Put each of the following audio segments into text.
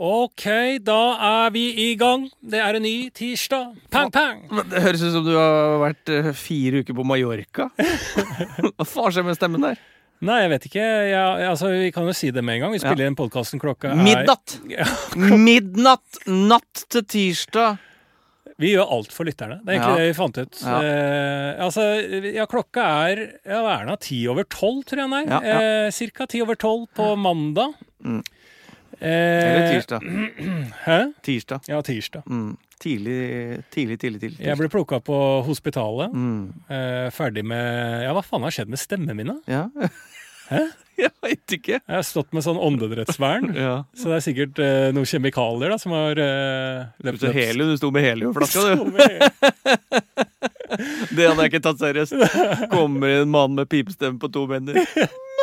Ok, da er vi i gang. Det er en ny tirsdag. Pang, pang! Det høres ut som du har vært eh, fire uker på Mallorca. Hva skjer med stemmen der? Nei, jeg vet ikke. Jeg, altså, vi kan jo si det med en gang. Vi Ja. spiller inn podkasten klokka er Midnatt! Ja, Midnatt natt til tirsdag. Vi gjør alt for lytterne. Det er egentlig Ja. det vi fant ut. Ja. Eh, altså, ja, klokka er ja, hva er det, ti over tolv, tror jeg den er. Ja, ja. Eh, cirka ti over tolv på mandag. Mm. Eh, Eller tirsdag. Hæ? Tirsdag. Ja, tirsdag. Mm. Tidlig, tidlig, tidlig. tidlig. Jeg ble plukka på hospitalet. mm. Eh, ferdig med Ja, hva faen har skjedd med stemmen min, da? Ja. Hæ? Jeg veit ikke. Jeg har stått med sånn åndedrettsvern. Ja. Så det er sikkert eh, noen kjemikalier da, som har uh, løpt Så helium, du sto med heliumflaska, du. Det hadde jeg ikke tatt seriøst. Kommer en mann med pipestemme på to meter.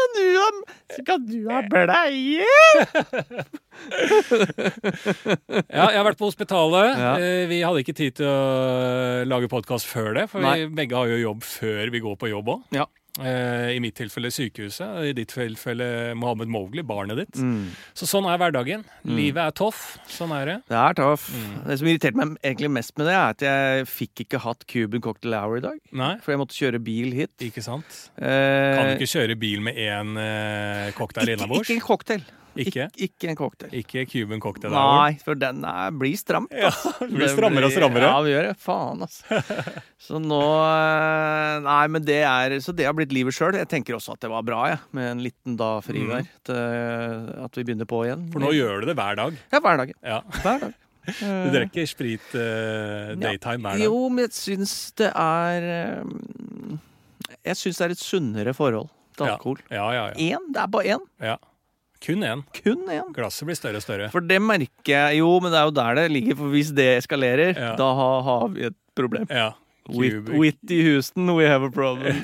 Men du ha, skal du ha bleie? Ja, jeg har vært på hospitalet. Ja. Eh, vi hadde ikke tid til å lage podkast før det, for Nei. vi begge har jo jobb før vi går på jobb òg. Ja. I mitt tilfelle sykehuset, i ditt tilfelle Mohammed Mowgli, barnet ditt. Mm. Så sånn er hverdagen. Livet er toff. Sånn er det. Det er tøff. Mm. Det som irriterte meg egentlig mest med det, er at jeg fikk ikke hatt Cuban Cocktail Hour i dag. Nei, For jeg måtte kjøre bil hit. ikke sant? Eh, Kan du ikke kjøre bil med én eh, cocktail innabords? ikke en cocktail. Ikke? Ik ikke en cocktail. Ikke Cuban cocktail? Nei, for den er, blir stramt. Ja, det blir strammere og strammere. Ja, vi gjør det. Faen, altså. Så nå eh, Nei, men det er Så det har blitt livet sjøl. Jeg tenker også at det var bra, jeg. Med en liten da fri Mm. der. Til at vi begynner på igjen. For nå gjør du det hver dag. Ja, hver dag. Ja. Hver dag. Du drikker sprit uh, daytime hver dag. Jo, men jeg syns det er eh, Jeg syns det er et sunnere forhold til Ja. alkohol. Ja, ja, ja. En, Det er bare én. ja. Kun én. Kun én. Glasset blir større og større. For det merker jeg Jo, men det er jo der det ligger. For hvis det eskalerer, Ja. da har, har vi et problem. Ja. Whitney Houston, we have a problem.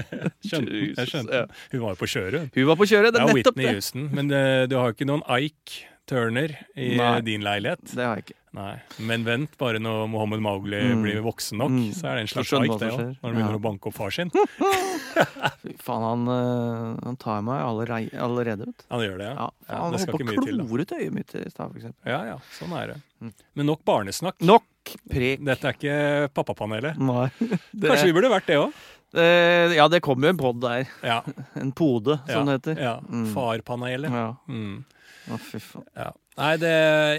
Skjønte, jeg skjønte. ja. Hun var jo på kjøret. Hun var på kjøret. Det Ja, er nettopp Whitney det. Houston. Men det, du har jo ikke noen Ike Turner i Nei. eh, din leilighet. Det har jeg ikke. Nei. Men vent, bare når Mohammed Mowgli Mm. blir voksen nok, Mm. så er det en slags skjønner det som òg. Når han begynner Ja. å banke opp far sin. Fy faen, han, øh, han tar meg allerede, vet. Han gjør det, ja. Ja, Ja, han holdt på å klore ut øyet mitt i stad, eksempel. Ja, ja. Sånn er det. Mm. Men nok barnesnakk. Nok prek. Dette er ikke pappapanelet. Nei. Det, Kanskje vi burde vært det òg? eh, ja, det kommer jo en pod der. Ja. En pode, ja. det heter. ja. Mm. Farpanelet. Ja. Mm. Å, fy faen. Ja. Nei, det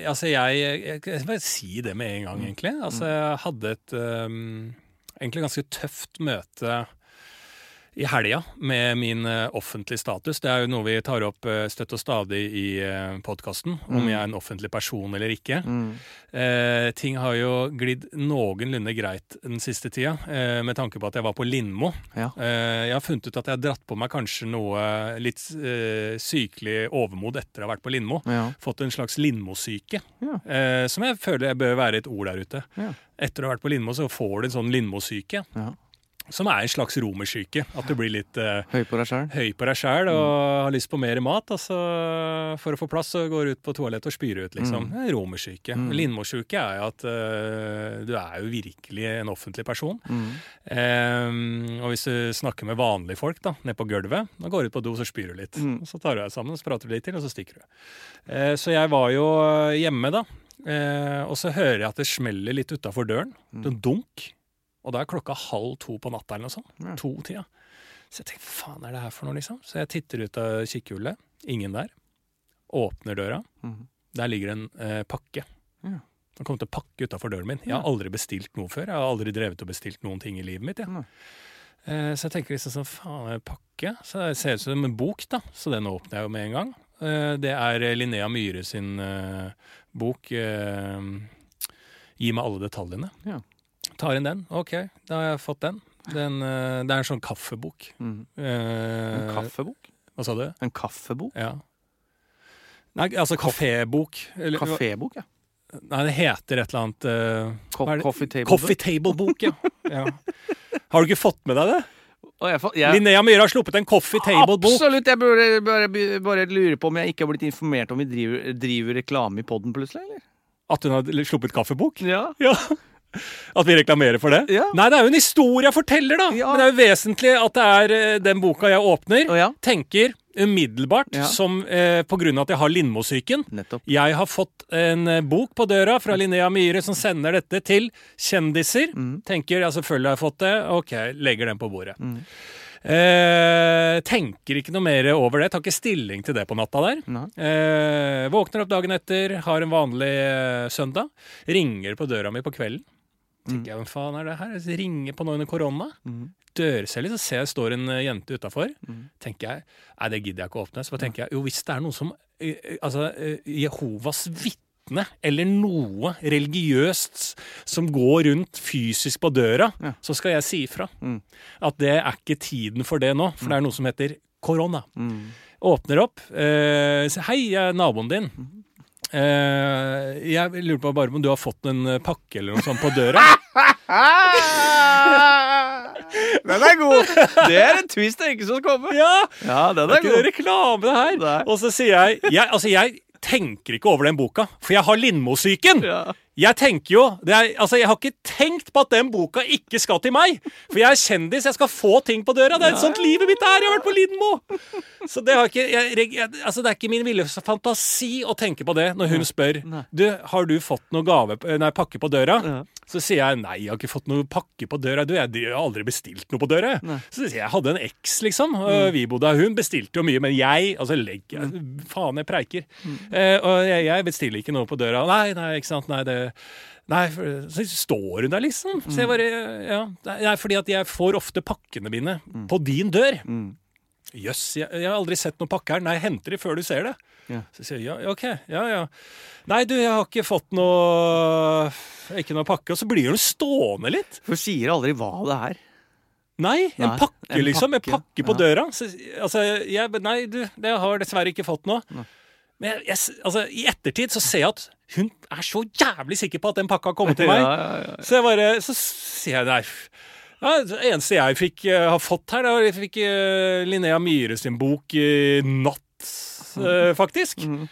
Altså, jeg Jeg jeg skal bare si det med en gang, egentlig. Altså, jeg hadde et um, egentlig ganske tøft møte i helga med min eh, offentlige status. Det er jo noe vi tar opp eh, støtt og stadig i uh, podkasten, om Mm. jeg er en offentlig person eller ikke. Mm. Eh, ting har jo glidd noenlunde greit den siste tida, eh, med tanke på at jeg var på Lindmo. Ja. Eh, jeg har funnet ut at jeg har dratt på meg kanskje noe litt eh, sykelig overmod etter å ha vært på Lindmo. Ja. Fått en slags Lindmo-syke, Ja. eh, som jeg føler jeg bør være et ord der ute. Ja. Etter å ha vært på Lindmo, så får du en sånn Lindmo-syke, Ja. Som er en slags romersyke. At du blir litt eh, Høy på deg sjæl og har lyst på mer mat. Altså, for å få plass så går du ut på toalettet og spyr ut, liksom. Er Romersyke. Mm. Lindmo-syke er jo at eh, du er jo virkelig en offentlig person. Mm. Eh, og hvis du snakker med vanlige folk da, nede på gulvet, da går du ut på do, så spyr du litt. Mm. Så tar du deg sammen, så prater du litt til, og så stikker du. Eh, så jeg var jo hjemme, da. Eh, og så hører jeg at det smeller litt utafor døren. Mm. En dunk. Og da er klokka halv to på natta eller noe sånt. Ja. To-tida. Så jeg tenker faen er det her for noe, liksom? Så jeg titter ut av kikkehullet. Ingen der. Åpner døra. Mm. Der ligger en eh, pakke. Ja. Den kom til å pakke utafor døren min. Jeg har aldri bestilt noe før. Jeg har aldri drevet og bestilt noen ting i livet mitt. Ja. Eh, så jeg tenker liksom sånn, faen, en pakke? Så det ser ut som en bok, da. Så den åpner jeg jo med en gang. Eh, det er eh, Linnea Myhre sin eh, bok eh, 'Gi meg alle detaljene'. Ja. Tar inn den. Ok, da har jeg fått den. den eh, det er en sånn kaffebok. Mm. Eh, En kaffebok? Hva sa du? En kaffebok? Ja. Nei, altså kafébok. Eller- Kafébok, ja. Nei, det heter et eller annet uh, coffee table Coffee table-bok, ja. ja. Har du ikke fått med deg det? Jeg, jeg, Linnea Myhre har sluppet en Coffee table-bok. Absolutt! Jeg burde bare, bare lure på om jeg ikke har blitt informert om vi driver, driver reklame i poden plutselig, eller? At hun har sluppet kaffebok? Ja. Ja. At vi reklamerer for det? Ja. Nei, det er jo en historie jeg forteller, da! Ja. Men det er jo vesentlig at det er eh, den boka jeg åpner, ja. tenker umiddelbart Ja. som eh, av at jeg har Lindmo-syken. Jeg har fått en eh, bok på døra fra Linnea Myhre som sender dette til kjendiser. Mm. Tenker ja, selvfølgelig har jeg fått det. Ok, legger den på bordet. Mm. Eh, tenker ikke noe mer over det. Tar ikke stilling til det på natta der. Eh, våkner opp dagen etter, har en vanlig eh, søndag. Ringer på døra mi på kvelden. Tenker jeg, Hvem faen er det her? Jeg ringer på nå under korona. Mm. Dørcelle, så ser jeg står en eh, jente utafor. Mm. Tenker jeg, nei, det gidder jeg ikke å åpne. Så bare tenker jeg, jo, hvis det er noen som eh, eh, Altså, eh, Jehovas vitne eller noe religiøst som går rundt fysisk på døra, Ja. så skal jeg si ifra. Mm. At det er ikke tiden for det nå, for det er noe som heter korona. Mm. Åpner opp. Eh, hei, jeg er naboen din. Eh, jeg lurer på bare om du har fått en eh, pakke eller noe sånt på døra. Den er god! Det er en twist jeg ikke så komme. ja! Ja, den Det er er ikke god. reklame, det her. Og så sier jeg, jeg Altså, jeg tenker ikke over den boka, for jeg har Lindmo-syken. Ja. Jeg tenker jo det er, Altså, jeg har ikke tenkt på at den boka ikke skal til meg. For jeg er kjendis, jeg skal få ting på døra. Det er et sånt livet mitt er. Jeg har vært på Lindmo. Så det, har ikke, jeg, jeg, altså, det er ikke min ville fantasi å tenke på det når hun spør Du, har du fått noe gave, nei, pakke på døra. Ja. Så sier jeg nei, jeg har ikke fått noe pakke på døra. Du, jeg, jeg har aldri bestilt noe på døra. Nei. Så sier jeg jeg hadde en eks, liksom. og Vi bodde her. Hun bestilte jo mye, men jeg altså legg, jeg, Faen, jeg preiker. Eh, og jeg, jeg bestiller ikke noe på døra. Nei, nei, ikke sant. Nei, det Nei, for, så står hun der, liksom. Så jeg bare Ja. Nei, fordi at jeg får ofte pakkene mine på din dør. Mm. Jøss, jeg, jeg har aldri sett noen pakke her. Nei, henter de før du ser det. Ja. Så sier jeg ja, ok, ja, ja. Nei, du, jeg har ikke fått noe Ikke noe pakke. Og så blir hun stående litt. For sier aldri hva det er. Nei, en Nei, pakke, en liksom. En pakke, pakke på ja. døra. Så, altså, jeg, nei, du, det har jeg dessverre ikke fått noe. Nei. Men jeg, jeg, altså, i ettertid så ser jeg at hun er så jævlig sikker på at den pakka har kommet til meg. Ja, ja. Så jeg bare Så sier jeg nei. Ja, det eneste jeg fikk uh, har fått her, da, jeg fikk uh, Linnea Myhre sin bok uh, 'Natt', uh, faktisk. Mhm.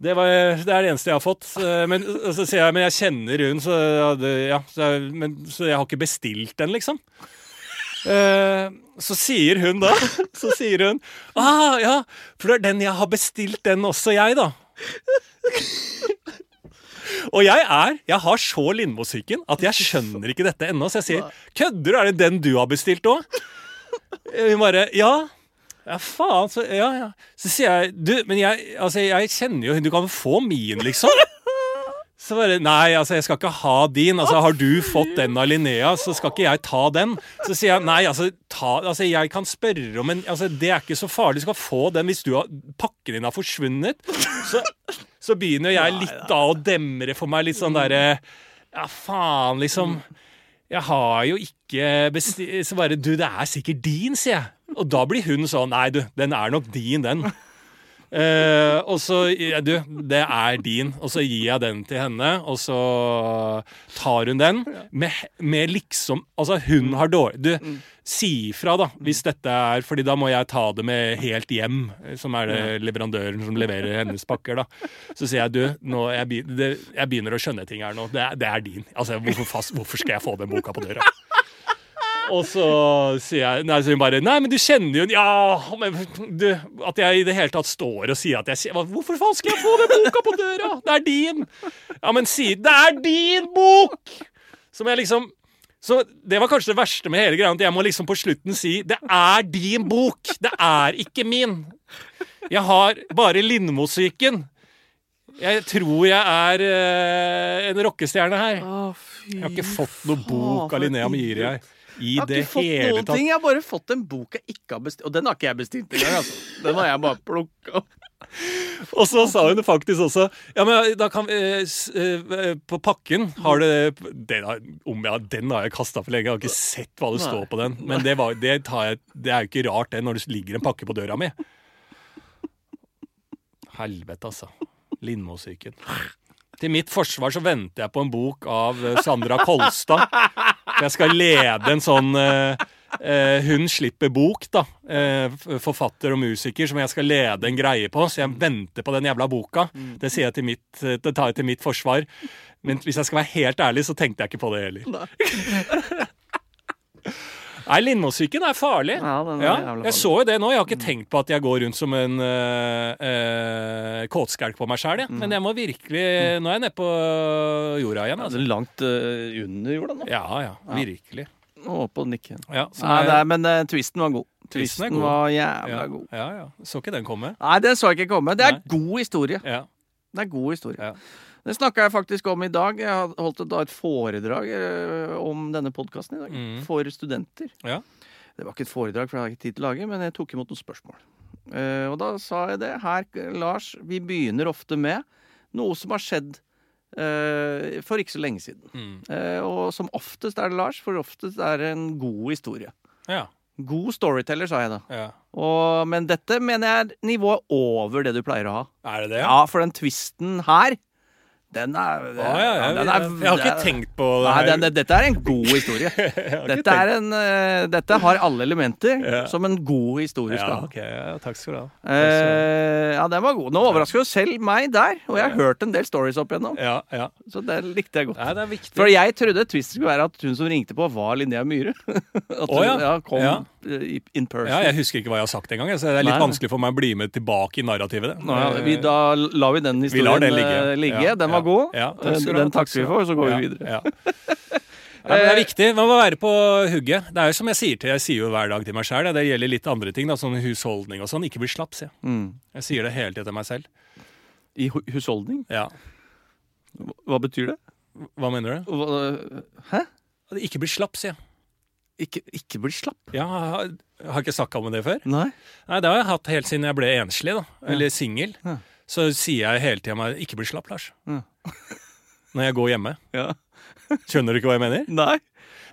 Det, var, det er det eneste jeg har fått. Eh, men så sier jeg men jeg kjenner hun, så, ja, så, men, så jeg har ikke bestilt den, liksom. Eh, så sier hun da Så sier hun ah, ja, for det er den jeg har bestilt, den også jeg, da. Og jeg er Jeg har så Lindmo-syken at jeg skjønner ikke dette ennå. Så jeg sier 'Kødder du? Er det den du har bestilt òg?' Hun bare 'Ja'. Ja, faen. Så, ja, ja. så sier jeg 'Du, men jeg, altså, jeg kjenner jo Du kan få min, liksom'. Så bare Nei, altså, jeg skal ikke ha din. Altså, Har du fått den av Linnea, så skal ikke jeg ta den. Så sier jeg nei, altså, ta, altså jeg kan spørre om en altså, Det er ikke så farlig. Du skal få den hvis du har, pakken din har forsvunnet. Så, så begynner jeg litt da å demre for meg litt sånn derre Ja, faen, liksom. Jeg har jo ikke bestilt Så bare Du, det er sikkert din, sier jeg. Og da blir hun sånn Nei, du, den er nok din, den. Eh, og så ja, Du, det er din. Og så gir jeg den til henne, og så tar hun den med, med liksom Altså, hun har dårlig Du, si ifra, da, hvis dette er Fordi da må jeg ta det med helt hjem, som er det leverandøren som leverer hennes pakker, da. Så sier jeg, du, nå, jeg, begynner, det, jeg begynner å skjønne ting her nå. Det det er din. Altså, hvorfor, fast, hvorfor skal jeg få den boka på døra? Og så sier jeg Nei, så hun bare Nei, men du kjenner jo Ja, men du At jeg i det hele tatt står og sier at jeg Hvorfor faen skal jeg få den boka på døra? Det er din! Ja, men si Det er din bok! Som jeg liksom Så det var kanskje det verste med hele greia, at jeg må liksom på slutten si Det er din bok! Det er ikke min! Jeg har bare Lindmo-syken. Jeg tror jeg er eh, en rockestjerne her. Å, fy Jeg har ikke fått noe bok av Linnea Myhre, jeg. I Jeg har ikke fått noen tatt. ting. Jeg har bare fått en bok jeg ikke har bestilt. Og den har ikke jeg bestilt engang. Altså. Den har jeg bare plukka opp. Og så sa hun faktisk også Ja, men da kan vi eh, eh, På pakken har det Den har, om jeg, den har jeg kasta for lenge. Jeg har ikke sett hva det står på den. Men det, var, det, tar jeg, det er jo ikke rart, det, når det ligger en pakke på døra mi. Helvete, altså. Lindmo-syken. Til mitt forsvar så venter jeg på en bok av eh, Sandra Kolstad. Jeg skal lede en sånn uh, uh, Hun slipper bok, da. Uh, forfatter og musiker som jeg skal lede en greie på. Så jeg venter på den jævla boka. Det, sier jeg til mitt, det tar jeg til mitt forsvar. Men hvis jeg skal være helt ærlig, så tenkte jeg ikke på det heller. Nei, Lindmo-syken er farlig. Ja, den er Ja, farlig. jeg så jo det nå. Jeg har ikke tenkt på at jeg går rundt som en uh, uh, kåtskjelk på meg sjæl, men jeg må virkelig Nå er jeg nede på jorda igjen. Ja, Altså. det er langt uh, under jorda nå. Ja, ja. Virkelig. Og opp på nikken. Ja, så Nei, det er, men uh, twisten var god. Twisten er Twisten god. var jævla ja, god. ja, ja. Så ikke den komme. Nei, den så jeg ikke komme. Det er Nei. god historie. Ja. Det er god historie. Ja. Det snakka jeg faktisk om i dag. Jeg holdt et, et foredrag eh, om denne podkasten i dag. Mm. For studenter. Ja. Det var ikke et foredrag, for det hadde jeg ikke tid til å lage, men jeg tok imot noen spørsmål. Eh, og da sa jeg det. Her, Lars, vi begynner ofte med noe som har skjedd eh, for ikke så lenge siden. Mm. Og som oftest er det Lars, for oftest er det en god historie. ja. God storyteller, sa jeg da. ja. Og, men dette mener jeg er nivået over det du pleier å ha. Er det det? Ja, for den twisten her, den er, ah, ja, ja, den jeg, jeg har ikke er- tenkt på det. Nei, den, dette er en god historie. Dette, er en, uh, dette har alle elementer som en god historie skal ha. ok, ja, Takk skal du ha. Eh, ja, den var god. Nå overrasker jo selv meg der, og jeg har hørt en del stories opp igjennom. Ja, ja. Så det likte jeg godt. Nei, det er viktig. For jeg trodde twist skulle være at hun som ringte på, var Linnea Myhre. At hun ja. kom in person. Ja, jeg husker ikke hva jeg har sagt engang, så det er litt Nei. vanskelig for meg å bli med tilbake i narrativet. Nå, ja, vi, da lar vi den Vi historien den ligge. eh, ligge. Ja, Den var god. Takk Eh, den takk takker vi for, så går vi videre. Ja. Men det er viktig. Man må være på hugget. Det er jo som jeg sier til Jeg sier jo hver dag til meg sjøl. Det gjelder litt andre ting, da, sånn husholdning og sånn. Ikke bli slapp, sier jeg. Mm. Jeg sier det hele tida til meg selv. I hu- husholdning? Ja. Hva betyr det? Hva mener du? Hva- Hæ? Ikke bli slapp, sier jeg. Ikke, ikke bli slapp? Ja, har har ikke snakka om det før? Nei. Nei, det har jeg hatt helt siden jeg ble enslig, da. Eller singel. Ja. Så sier jeg hele tida meg 'ikke bli slapp', Lars. Ja. Når jeg går hjemme. Ja. Skjønner du ikke hva jeg mener? Nei.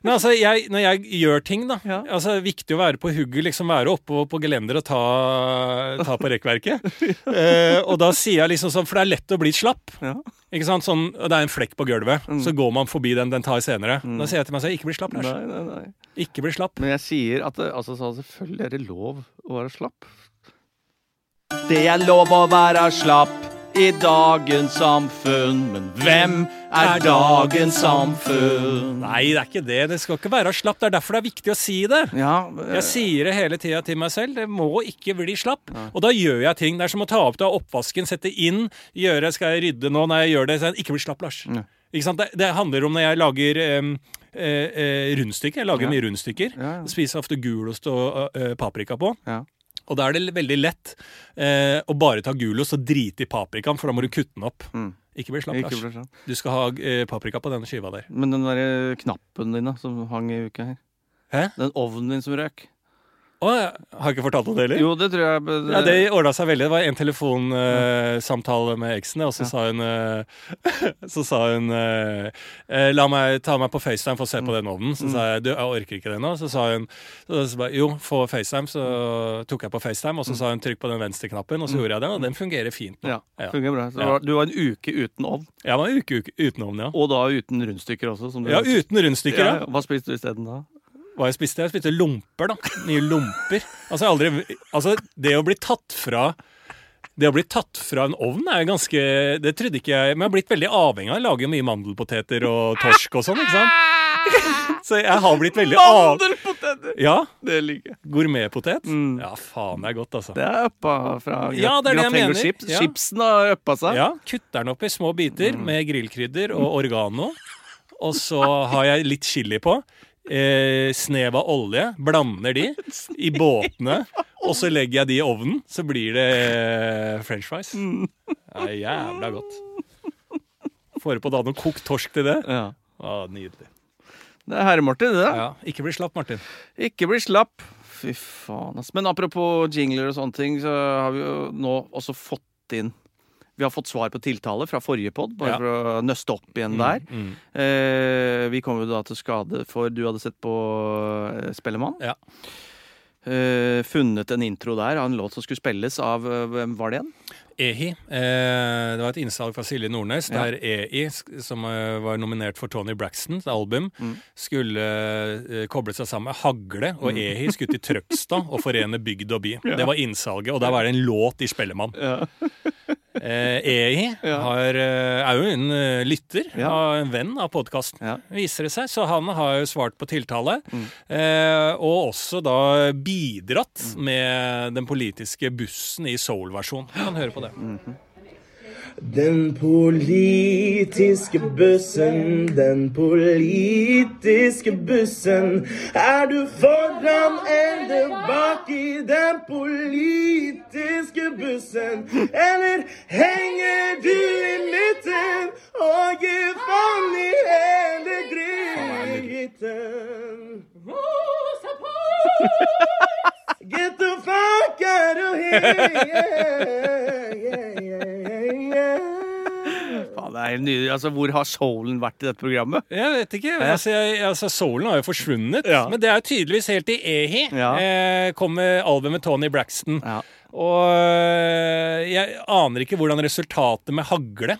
Men altså, jeg, når jeg gjør ting, da Ja. altså, Det er viktig å være på hugget, liksom være oppe på gelender og ta, ta på rekkverket. eh, og da sier jeg liksom sånn, for det er lett å bli slapp. Ja. Ikke sant? Sånn, Det er en flekk på gulvet, så går man forbi den. Den tar senere. Mm. Da sier jeg til meg selv, ikke bli slapp, Lars. Nei, nei, nei. Ikke bli slapp. Men jeg sier at det, altså, så selvfølgelig er det lov å være slapp. Det er lov å være slapp i dagens samfunn, men hvem er dagens samfunn? Nei, det er ikke det. Det skal ikke være slapp. Det er derfor det er viktig å si det. Ja, Jeg sier det hele tida til meg selv. Det må ikke bli slapp. Og da gjør jeg ting. Det er som å ta opp av oppvasken, sette inn, gjøre Skal jeg rydde nå? Nei, jeg gjør det, så ikke bli slapp, Lars. Nei. Ikke sant? Det, det handler om når jeg lager um, uh, uh, rundstykker. Jeg lager Ja. mye rundstykker. Ja, ja. Spiser ofte gulost og uh, paprika på. Ja. Og da er det veldig lett eh, å bare ta gulost og drite i paprikaen, for da må du kutte den opp. Mm. Ikke bli slapp, Lars. Du skal ha eh, paprika på denne skiva der. Men den der knappen din da, som hang i uka her. Hæ? Den ovnen din som røk. Å, jeg har ikke fortalt om det heller? Jo, det tror jeg det, Ja, Det ordna seg veldig. Det var en telefonsamtale med eksen, og så Ja. sa hun uh, Så sa hun eh, eh, La meg ta meg på FaceTime for å se på den ovnen. Så sa jeg du, jeg orker ikke det nå. Så sa hun så, så ba, jo, få FaceTime. Så tok jeg på FaceTime, og så sa hun trykk på den venstre-knappen, og så gjorde jeg det, og den fungerer fint. nå. Ja, Ja. fungerer bra. Så du var- en uke uten ovn, Jeg var en uke, uke uten ovn, ja. og da uten rundstykker også. Som du Ja, uten rundstykker, ja. Ja, Hva spiste du isteden da? Hva jeg spiste? Jeg spiste lomper, da. Nye lomper. Altså, jeg aldri, altså, det å bli tatt fra det å bli tatt fra en ovn er ganske Det trodde ikke jeg Men jeg har blitt veldig avhengig av å lage mye mandelpoteter og torsk og sånn, ikke sant? Så jeg har blitt veldig av... Mandelpoteter! Ja. Det liker jeg. Gourmetpotet. Mm. Ja, faen, det er godt, altså. Det er uppa fra Ja, det er det jeg mener. Chips. Ja. Chipsen har uppa seg. Ja, Kutter den opp i små biter Mm. med grillkrydder og oregano. Og så har jeg litt chili på. Eh, snev av olje. Blander de i båtene. Og så legger jeg de i ovnen, så blir det eh, french fries. Mm. Det er jævla godt. Får på da noe kokt torsk til det. Ja. Å, nydelig. Det er herre-Martin, det. Ja, ikke bli slapp, Martin. Ikke bli slapp. Fy faen, ass. Men apropos jingler og sånne ting, så har vi jo nå også fått inn Vi har fått svar på tiltale fra forrige pod, bare Ja. for å nøste opp igjen der. Mm. Eh, vi kom jo da til skade for Du hadde sett på eh, Spellemann. Ja. Eh, funnet en intro der av en låt som skulle spilles av eh, Hvem var det igjen? EHI. Eh, det var et innsalg fra Silje Nordnes Ja. der EI, som eh, var nominert for Tony Braxtons album, Mm. skulle eh, koble seg sammen med Hagle og EHI skulle til Trøgstad og forene bygd og by. Det var innsalget, og der var det en låt i Spellemann. Ja. Eh, Ehi Ja. har, eh, er jo en eh, lytter, Ja. og en venn av podkasten, Ja. viser det seg. Så han har jo svart på tiltale. Mm. Eh, og også da bidratt Mm. med den politiske bussen i soul-versjon. Kan høre på det. Den politiske bussen, den politiske bussen. Er du foran eller bak i den politiske bussen? Eller henger du i midten og gir faen i hele dritten? Get the fuck out of here! Yeah, yeah, yeah, yeah. Faen, det er nydelig. Altså, hvor har soulen vært i dette programmet? Jeg vet ikke. Altså, jeg, altså, Soulen har jo forsvunnet. Ja. Men det er jo tydeligvis helt i Ehi. Ja. Eh, kom med albumet Tony Braxton. Ja. Og øh, jeg aner ikke hvordan resultatet med hagle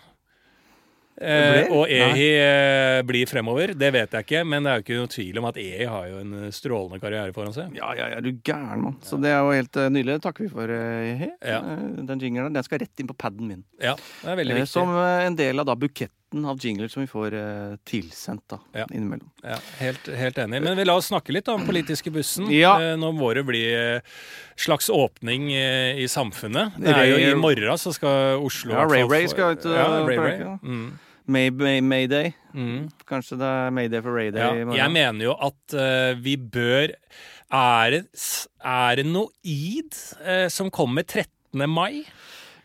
eh, og Ehi eh, blir fremover. Det vet jeg ikke, men det er jo ikke noe tvil om at Ehi har jo en eh, strålende karriere foran seg. Ja, ja, ja, du gæren, mann. Så det er jo helt eh, nydelig. Det takker vi for, uh, He. Ja. Eh, den jingeren den skal rett inn på paden min. Ja, det er veldig Eh, viktig. som eh, en del av da buketten av jingler som vi får eh, tilsendt da, Ja. innimellom. Ja, helt, helt enig. Men vi la oss snakke litt om politiske bussen. Ja. Eh, Nå må det bli eh, slags åpning eh, i samfunnet. Det er jo I morgen så skal Oslo Ja, Ray-Ray skal ut, Ja, Ray Ray. ja Mm. May, May, Mayday. Mm. Kanskje det er Mayday for Rayday Ja, jeg mener jo at uh, vi bør Er det, er det noe id uh, som kommer 13. mai?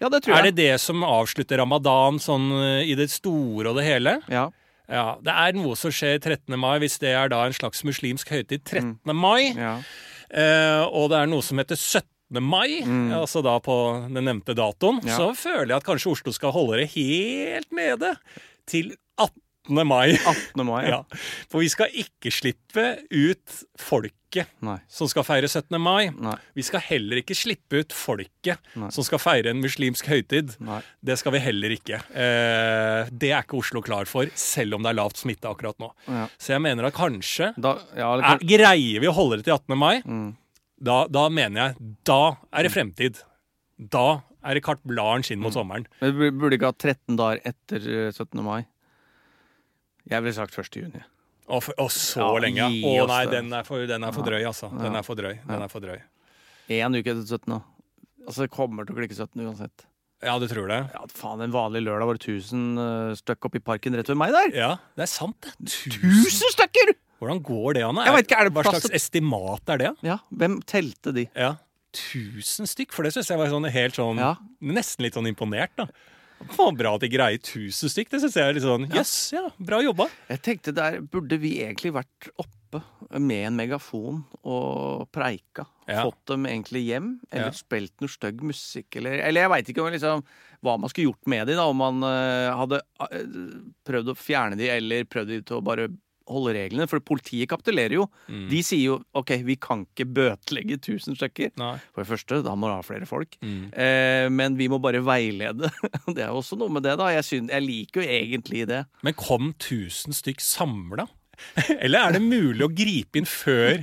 Ja, det tror jeg. Er det det som avslutter ramadan sånn uh, i det store og det hele? Ja. Ja, Det er noe som skjer 13. mai, hvis det er da en slags muslimsk høytid 13. mai. ja. Og det er noe som heter 17. mai, altså da på den nevnte datoen. Mm. Ja. Så føler jeg at kanskje Oslo skal holde det helt nede til 18. mai. 18. mai. Ja, For vi skal ikke slippe ut folket Nei. som skal feire 17. mai. Nei. Vi skal heller ikke slippe ut folket Nei. som skal feire en muslimsk høytid. Det skal vi heller ikke. Eh, det er ikke Oslo klar for, selv om det er lavt smitte akkurat nå. Ja. Så jeg mener at kanskje Da, ja, kan... er, Greier vi å holde det til 18. mai, mm. da, da mener jeg Da er det fremtid. Da er det carte blanche inn Mm. mot sommeren. Men vi burde ikke ha 13 dager etter eh, 17. mai. Jeg ville sagt 1. juni. Å, for, å så Ja, lenge. ja. Å nei, den er for, den er for drøy, altså. Den er for drøy. Den er for drøy. Én uke etter 17. Altså, det kommer til å klikke 17 uansett. Ja, du tror det? Ja, faen, En vanlig lørdag var det 1000 uh, stykk oppe i parken rett ved meg der. Ja, det er sant, det. Tusen. 1000 stykker! Hvordan går det an? Jeg vet ikke, er det Hva slags estimat er det? Ja, Hvem telte de? Ja. Tusen stykk? For det syns jeg var sånn helt sånn Ja. Nesten litt sånn imponert, da. Faen, bra at de greier tusen stykk. Det syns jeg er litt sånn Jøss, ja, bra jobba. Jeg tenkte der burde vi egentlig vært oppe med en megafon og preika. Ja. Fått dem egentlig hjem, eller Ja. spilt noe stygg musikk, eller Eller jeg veit ikke om liksom, hva man skulle gjort med de da, om man uh, hadde uh, prøvd å fjerne de, eller prøvd de til å bare holde reglene. For politiet kapitulerer jo. Mm. De sier jo OK, vi kan ikke bøtelegge 1000 stykker. Nei. For det første, da må du ha flere folk. Mm. Eh, men vi må bare veilede. det er jo også noe med det, da. Jeg, synes, jeg liker jo egentlig det. Men kom tusen stykk samla? Eller er det mulig å gripe inn før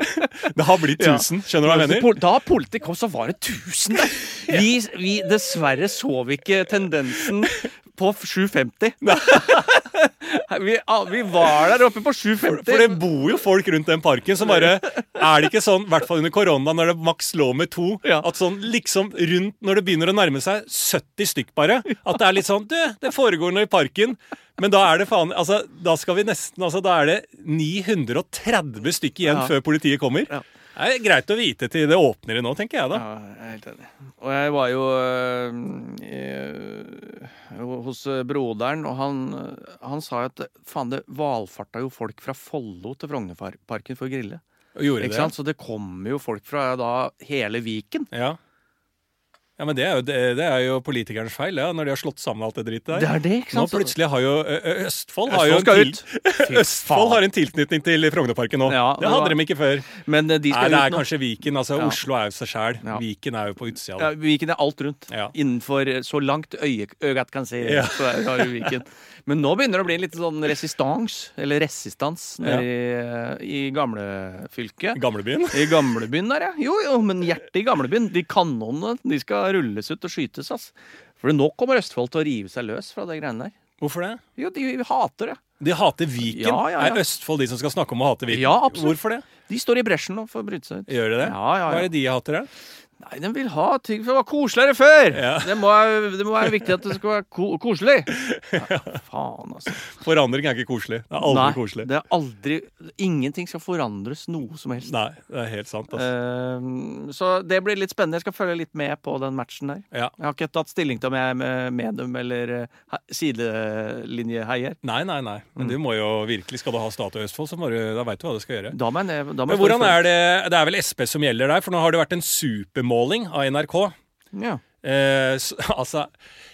det har blitt Ja. tusen? Skjønner du hva jeg mener? Da politiet kom, så var det 1000 der! Vi, vi, dessverre så vi ikke tendensen på 750. vi, vi var der oppe på 750. For det bor jo folk rundt den parken som bare Er det ikke sånn, i hvert fall under korona, når det maks lå med to, Ja. at sånn liksom rundt når det begynner å nærme seg 70 stykk bare, at det er litt sånn Du, det foregår noe i parken. Men da er det faen Altså, da skal vi nesten Altså, da er det 930 stykk igjen Ja. før politiet kommer. Ja. Det er greit å vite til det åpner i nå, tenker jeg da. Ja, jeg er helt enig. Og jeg var jo øh, hos øh, broderen, og han, han sa at faen, det valfarta jo folk fra Follo til Frognerparken for å grille. Og gjorde Ikke det. sant? Så det kommer jo folk fra da hele Viken. Ja. Ja, men det er jo, det, det er jo politikernes feil, ja, når de har slått sammen alt det drittet der. Det er det, ikke sant? Nå plutselig har jo Ø Ø Østfold har jo en til, Østfold har en tilknytning til Frognerparken nå. Ja, det hadde de ikke før. Men de skal Nei, det er kanskje Viken. Altså, Ja. Oslo er jo seg sjæl. Viken er jo på utsida. Ja. Viken er alt rundt. Innenfor øh, så langt øye, øyet kan se. Så er, du Viken. Men nå begynner det å bli litt sånn resistans, eller resistans, nede i, øh, i gamlefylket. Gamlebyen. I gamlebyen der, ja. Jo, jo, men hjertet i gamlebyen. De kanonene de skal rulles ut og skytes, ass. For nå kommer Østfold til å rive seg løs fra de greiene der. Hvorfor det? Jo, de hater det. De hater Viken. Ja, ja, ja. Er Østfold de som skal snakke om å hate Viken? Ja, absolutt. Hvorfor det? De står i bresjen nå for å bryte seg ut. Gjør de det? Ja, ja, ja. Hva er det de hater, da? Nei, den vil ha ting for det var koseligere før! Ja. Det, må, det må være viktig at det skal være ko koselig. Nei, faen, altså. Forandring er ikke koselig. Det er aldri Nei, koselig. det er aldri Ingenting skal forandres noe som helst. Nei, det er helt sant. Altså. Ehm, så det blir litt spennende. Jeg skal følge litt med på den matchen der. Ja. Jeg har ikke tatt stilling til om jeg er med medium eller eh, he- sidelinjeheier. Nei, nei, nei. Mm. Men du må jo virkelig Skal du ha Statoil Østfold, så må du, da veit du hva du skal gjøre. Da men, da Men hvordan er det Det er vel SP som gjelder der, for nå har det vært en supermåling av NRK. Ja. Eh, så, altså,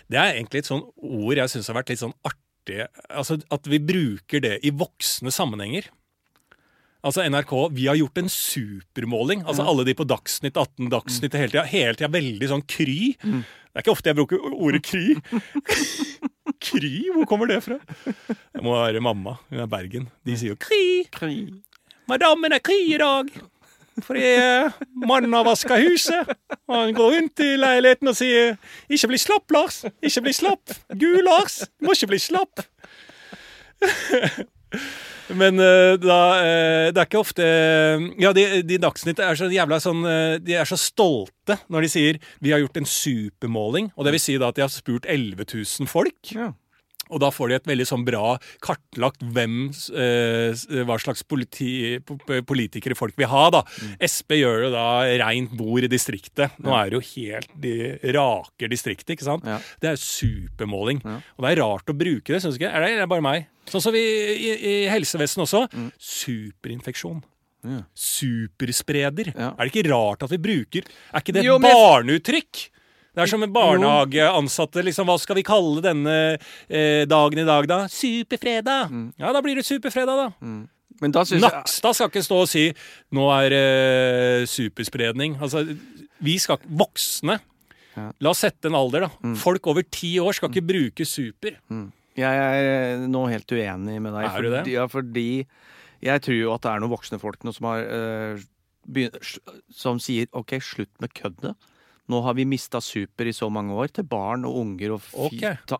det er egentlig et sånn ord jeg syns har vært litt sånn artig. Altså At vi bruker det i voksne sammenhenger. Altså NRK, Vi har gjort en supermåling. Altså Alle de på Dagsnytt 18, Dagsnytt hele tida. Hele tida veldig sånn kry. Mm. Det er ikke ofte jeg bruker ordet kry. kry? Hvor kommer det fra? Det må være mamma. Hun er Bergen. De sier jo kry. Kry. Madammen er kry i dag. Fordi eh, mannen har vaska huset. Og han går rundt i leiligheten og sier 'Ikke bli slapp, Lars'. Ikke bli slapp. Gud, Lars. Du må ikke bli slapp. Men uh, da uh, Det er ikke ofte Ja, de, de Dagsnytt er så jævla sånn De er så stolte når de sier 'vi har gjort en supermåling'. Og det vil si da at de har spurt 11 000 folk. Ja. Og da får de et veldig sånn bra kartlagt hvem, eh, hva slags politi, politikere folk vil ha. da. Sp gjør jo da rent bord i distriktet. Nå er det jo helt De raker distriktet, ikke sant? Ja. Det er supermåling. Ja. Og det er rart å bruke det, syns du ikke? Er det, er det bare meg? Sånn som vi i, i helsevesenet også. Superinfeksjon. Ja. Superspreder. Er det ikke rart at vi bruker Er ikke det et Jo, men- barneuttrykk? Det er som en barnehageansatte. Liksom, hva skal vi kalle denne eh, dagen i dag, da? Superfredag! Ja, da blir det superfredag, da. Men da syns jeg Nakstad skal ikke stå og si 'nå er det superspredning'. Altså, vi skal Voksne. Ja. La oss sette en alder, da. Folk over ti år skal ikke bruke super. Jeg er nå helt uenig med deg. Er du det? fordi, Ja, fordi jeg tror jo at det er noen voksne folk nå som har øh, begynt, Som sier OK, slutt med køddet. Nå har vi mista super i så mange år til barn og unger og fi, Ok. ta,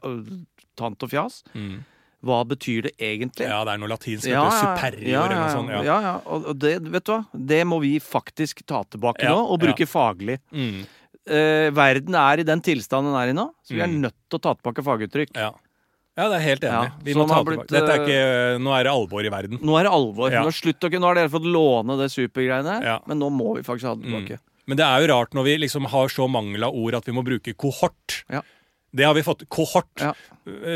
tant og fjas. Hva betyr det egentlig? Ja, det er noe latinsk. Ja, superior ja, eller noe sånt. Ja. ja, ja. Og det, vet du hva? Det må vi faktisk ta tilbake nå, og bruke faglig. Mm, Eh, verden er i den tilstanden den er i nå, så vi er Mm. nødt til å ta tilbake faguttrykk. ja. ja, det er helt enig. Ja, vi må ta blitt, eh, er ikke, nå er det alvor i verden. Nå er det alvor. Ja. Nå, slutt okay, nå har dere fått låne det supergreiene, Ja. men nå må vi faktisk ha det tilbake. Men det er jo rart når vi liksom har så mangel av ord at vi må bruke kohort. Ja. Det har vi fått. Kohort. Ja.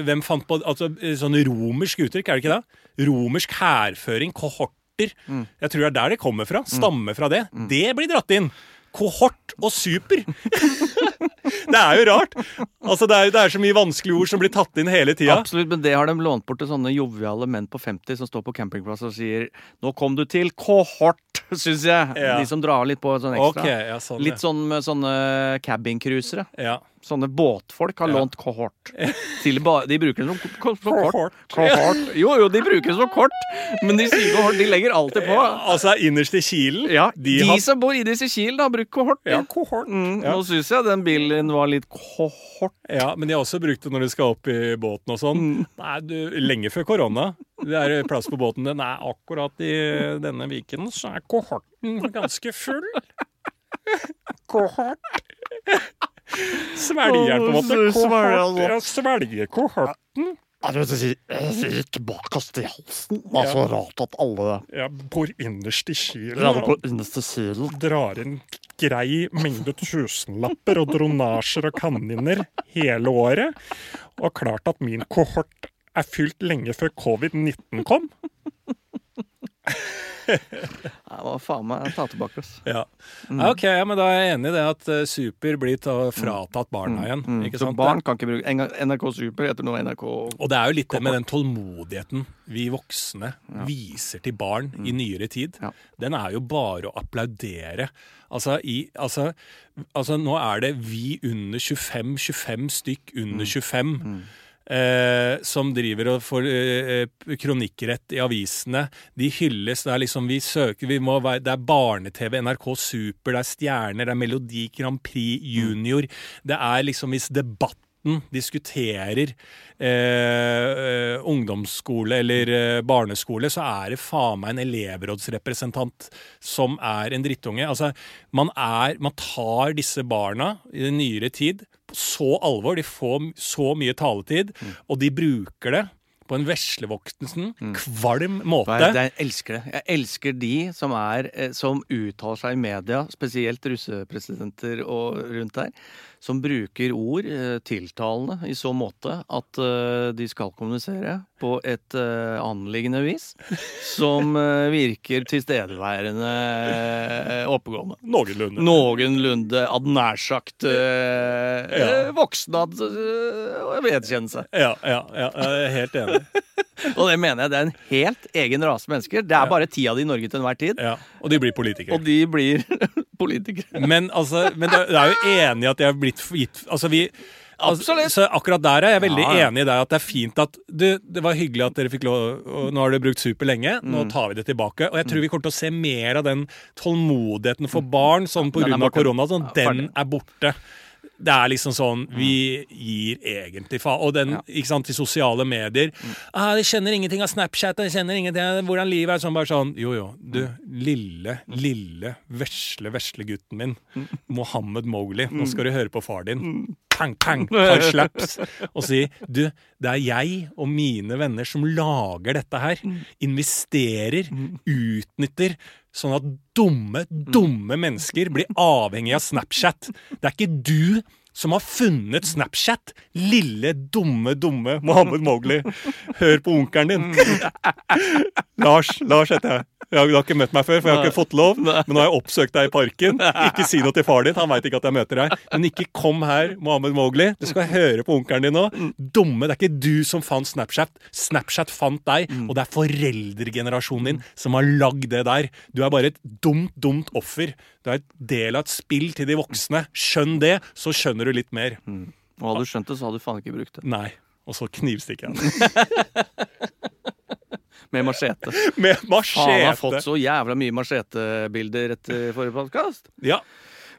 Hvem fant på altså, sånn romersk uttrykk, er det ikke det? Romersk hærføring, kohorter. Mm. Jeg tror det er der det kommer fra. Stammer fra det. Det blir dratt inn. Kohort og super. det er jo rart. Altså, det er, det er så mye vanskelige ord som blir tatt inn hele tida. Absolutt, men det har de lånt bort til sånne joviale menn på 50 som står på campingplass og sier 'Nå kom du til kohort', syns jeg. Ja. De som drar litt på sånn ekstra. Okay, ja, sånn, Litt sånn med sånne cabincruisere. ja. Sånne båtfolk har Ja. lånt kohort. Til ba de bruker det som ko- ko- som kort. Kohort. Kohort. Jo, jo, de bruker det som kort, men de sier kohort. De legger alltid på. Altså innerst i kilen. Ja, de de, har som bor i disse Kiel, har brukt kohort. Ja, kohort. Mm, Ja. Nå syns jeg den bilen var litt kohort. Ja, men de har også brukt det når de skal opp i båten og sånn. Nei, du, lenge før korona. Det er plass på båten. Den er akkurat i denne viken, så er kohorten ganske full. Kohort. Svelger på en måte. Kohort. Ja, svelger kohorten. Rett bak oss i halsen. Det er så rart at alle Ja, bor innerst i kilen. kilen. Drar inn grei mengde tusenlapper og dronasjer og kaniner hele året. Og klart at min kohort er fylt lenge før covid-19 kom. Jeg må faen meg ta tilbake oss. Ja. Mm. ok, ja, men da er jeg enig i det at eh, super blir ta, fratatt barna igjen. Mm, Ikke så sant? barn kan ikke bruke NRK Super heter nå NRK Og det er jo litt det med den tålmodigheten vi voksne viser til barn i nyere tid. Mm. Ja. Den er jo bare å applaudere. Altså, i, altså, altså nå er det vi under 25, 25 stykk under Mm. 25. Eh, som driver og får eh, kronikkrett i avisene. De hylles. Det er liksom vi søker vi må være, Det er barne-TV, NRK Super, det er Stjerner, det er Melodi Grand Prix Junior. Det er liksom hvis debatten diskuterer eh, eh, ungdomsskole eller eh, barneskole, så er det faen meg en elevrådsrepresentant som er en drittunge. Altså, man, er, man tar disse barna i den nyere tid så alvor. De får så mye taletid, og de bruker det på en veslevoksen, kvalm måte. Jeg elsker det. Jeg elsker de som, er, eh, som uttaler seg i media, spesielt russepresidenter og rundt der, som bruker ord eh, tiltalende i så måte at eh, de skal kommunisere på et uh, anliggende vis som uh, virker tilstedeværende uh, oppegående. Noenlunde. Noenlunde ad nær sagt uh, Ja. voksen ad eh, vedkjennelse. Ja, ja, ja, jeg er helt enig. Og det mener jeg det er en helt egen rase mennesker. Det er bare ti av de i Norge til enhver tid. Ja, og de blir politikere. Og de blir politikere. Men, altså, men det, det er jo enig at de har blitt gitt Altså vi Absolutt. så akkurat der er jeg veldig Ja, ja. enig i deg at det er fint at du, Det var hyggelig at dere fikk lov Nå har dere brukt super lenge, nå Mm. tar vi det tilbake. Og jeg tror vi kommer til å se mer av den tålmodigheten for barn er pga. korona. Sånn, den er borte. Det er liksom sånn Vi gir egentlig faen. Og den, ikke sant, de sosiale medier. Ah, 'Jeg kjenner ingenting av Snapchat, jeg kjenner ingenting av hvordan livet er.' Sånn bare sånn Jo, jo. Du, lille, lille, vesle, vesle gutten min. Mohammed Mowgli. Nå skal du høre på far din. Pang, pang, par slaps. Og si du, det er jeg og mine venner som lager dette her. Investerer, utnytter. Sånn at dumme, dumme mennesker blir avhengig av Snapchat. Det er ikke du som har funnet Snapchat. Lille, dumme, dumme Mohammed Mowgli. Hør på onkelen din. Lars, Lars heter jeg. Jeg du har ikke møtt meg før, for jeg har ikke fått lov. Men nå har jeg oppsøkt deg i parken. Ikke si noe til far din, han veit ikke at jeg møter deg. Men ikke kom her, Mohammed Mowgli. Du skal høre på onkelen din nå. Dumme, det er ikke du som fant Snapchat. Snapchat fant deg, og det er foreldregenerasjonen din som har lagd det der. Du er bare et dumt, dumt offer. Du er et del av et spill til de voksne. Skjønn det, så skjønner du litt mer. Og hadde du skjønt det, så hadde du faen ikke brukt det. Nei. Og så knivstikker han. Med machete. Med Faen, har fått så jævla mye machetebilder etter forrige podkast. Ja.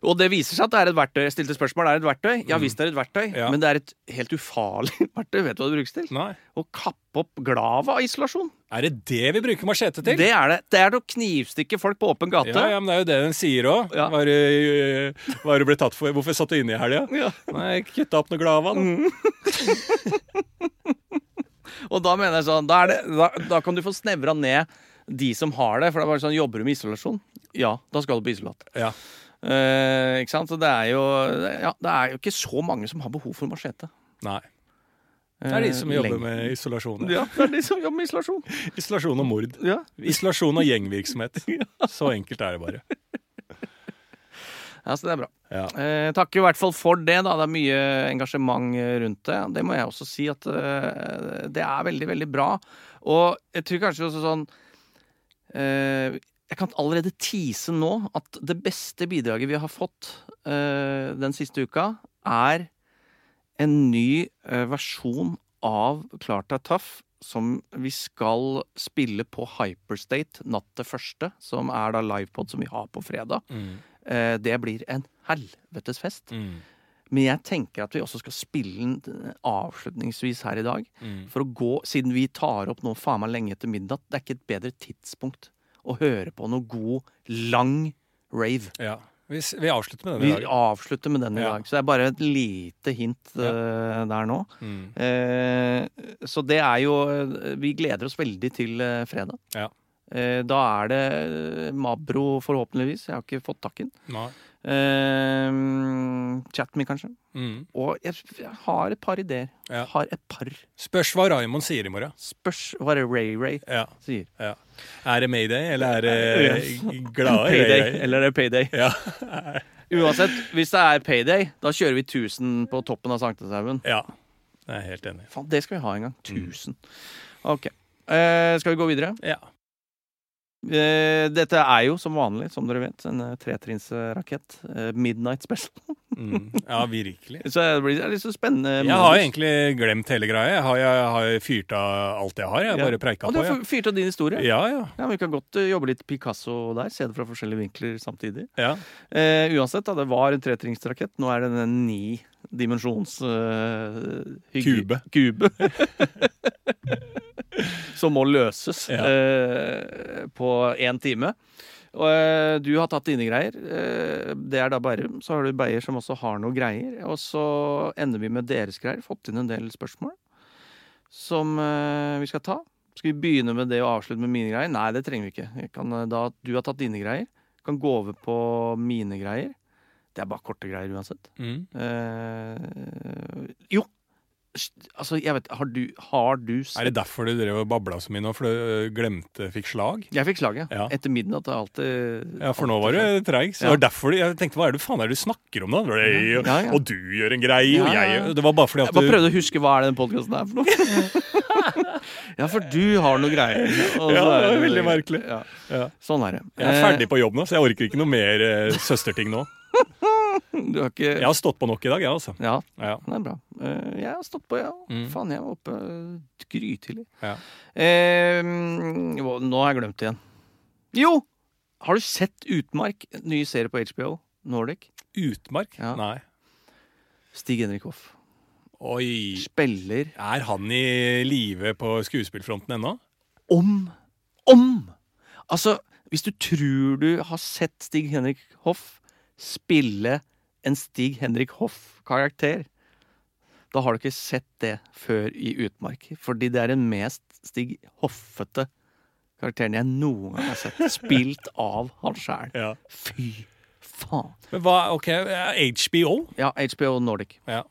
Og det viser seg at det er et verktøy. Jeg stilte spørsmål er det et verktøy. Ja visst er det et verktøy, Ja. men det er et helt ufarlig verktøy. Vet du hva det brukes til? Nei. Å kappe opp glava-isolasjon. Er det det vi bruker machete til? Det er det. Det er å knivstikke folk på åpen gate. Ja, ja, men det er jo det den sier òg. Ja. Hva har du er ble tatt for? Hvorfor satt du inne i helga? Ja. Nei, kutta opp noe glava. da. Og da mener jeg sånn, da, er det, da, da kan du få snevra ned de som har det. For det er bare sånn, Jobber du med isolasjon? Ja, da skal du på isolat. Ja. Eh, ikke sant? Så det er, jo, ja, det er jo ikke så mange som har behov for machete. Nei. Det er de som jobber Lenge. med isolasjon. ja. Ja, det er de som jobber med isolasjon. Isolasjon og mord. Ja. Isolasjon og gjengvirksomhet. Så enkelt er det bare. Ja, så det er bra. Ja. Eh, takker i hvert fall for det. da, Det er mye engasjement eh, rundt det. Det må jeg også si at eh, det er veldig, veldig bra. Og jeg tror kanskje også sånn eh, Jeg kan allerede tease nå at det beste bidraget vi har fått uh, den siste uka, er en ny uh, versjon av Klart er tøff. Som vi skal spille på Hyperstate natt til første, som er da livepod som vi har på fredag. Mm. Uh, det blir en helvetes fest. Mm. Men jeg tenker at vi også skal spille den avslutningsvis her i dag. Mm. For å gå, Siden vi tar opp nå faen meg lenge etter midnatt, det er ikke et bedre tidspunkt å høre på noe god, lang rave. Ja. Vi, vi avslutter med den Vi i dag. avslutter med den i Ja. dag. Så det er bare et lite hint eh, der nå. Mm. Uh, så det er jo eh, Vi gleder oss veldig til uh, fredag. Ja. Da er det Mabro, forhåpentligvis. Jeg har ikke fått tak i den. Nei. Eh, Chatme, kanskje. Mm. Og jeg, jeg har et par ideer. Ja. Har et par. Spørs hva Raymond sier i morgen. Spørs hva Ray Ray Ja. sier. ja. Er det Mayday, eller er det glade Payday, Ray-Ray? eller er det payday? Ja. Uansett, hvis det er payday, da kjører vi 1000 på toppen av Sankthanshaugen. ja. Jeg er helt enig. Faen, det skal vi ha en gang. 1000. Ok. Uh, skal vi gå videre? Ja. Eh, dette er jo som vanlig, som dere vet, en eh, tretrinnsrakett. Eh, midnight special. Mm. ja, virkelig. Så det blir litt så spennende. Jeg har egentlig glemt hele greia. Jeg har, jeg har fyrt av alt jeg har. Jeg har bare preika Og du på. har Ja. fyrt av din historie. ja, ja. Ja, Vi kan godt jobbe litt Picasso der. Se det fra forskjellige vinkler samtidig. ja. Eh, uansett, da, det var en tretrinnsrakett. Nå er det en ni dimensjons uh, Kube. kube. som må løses Ja. eh, på én time. Og eh, du har tatt dine greier. Eh, det er da Bærum. Så har du Beyer som også har noe greier. Og så ender vi med deres greier. Fått inn en del spørsmål som eh, vi skal ta. Skal vi begynne med det og avslutte med mine greier? Nei, det trenger vi ikke. Kan, eh, da Du har tatt dine greier. Kan gå over på mine greier. Det er bare korte greier uansett. Mm. Eh, jo! Altså, jeg vet Har du, har du Er det derfor du drev og babla så mye nå? For du øh, glemte fikk slag? Jeg fikk slag, Ja. Etter midnatt er alltid Ja, for nå var du treig. Så Ja. det var derfor jeg tenkte hva er det faen er det du snakker om da? Det og, Ja, ja. og du gjør en greie, og Ja, ja, jeg Det var bare fordi at du Jeg bare prøvde å huske hva er det den podkasten er for noe. ja, for du har noe greier. og så Ja, det er var veldig merkelig. Ja. Ja. Sånn er det. Jeg er ferdig på jobb nå, så jeg orker ikke noe mer eh, søsterting nå. Du har ikke Jeg har stått på nok i dag, jeg, altså. Ja, Ja. det er bra. Eh, jeg har stått på, ja. Mm. Faen, jeg var oppe grytidlig. Ja. Eh, nå har jeg glemt det igjen. Jo! Har du sett Utmark? Ny serie på HBO Nordic. Utmark? Ja. Nei. Stig Henrik Hoff. Oi. Spiller Er han i live på skuespillfronten ennå? om Om! Altså, hvis du tror du har sett Stig Henrik Hoff spille en Stig Henrik Hoff-karakter, da har du ikke sett det før i Utmark. Fordi det er den mest Stig Hoffete karakteren jeg noen gang har sett. Spilt av han sjæl. Ja. Fy faen. Men hva, ok, HBO? Ja, HBO Nordic. Ja.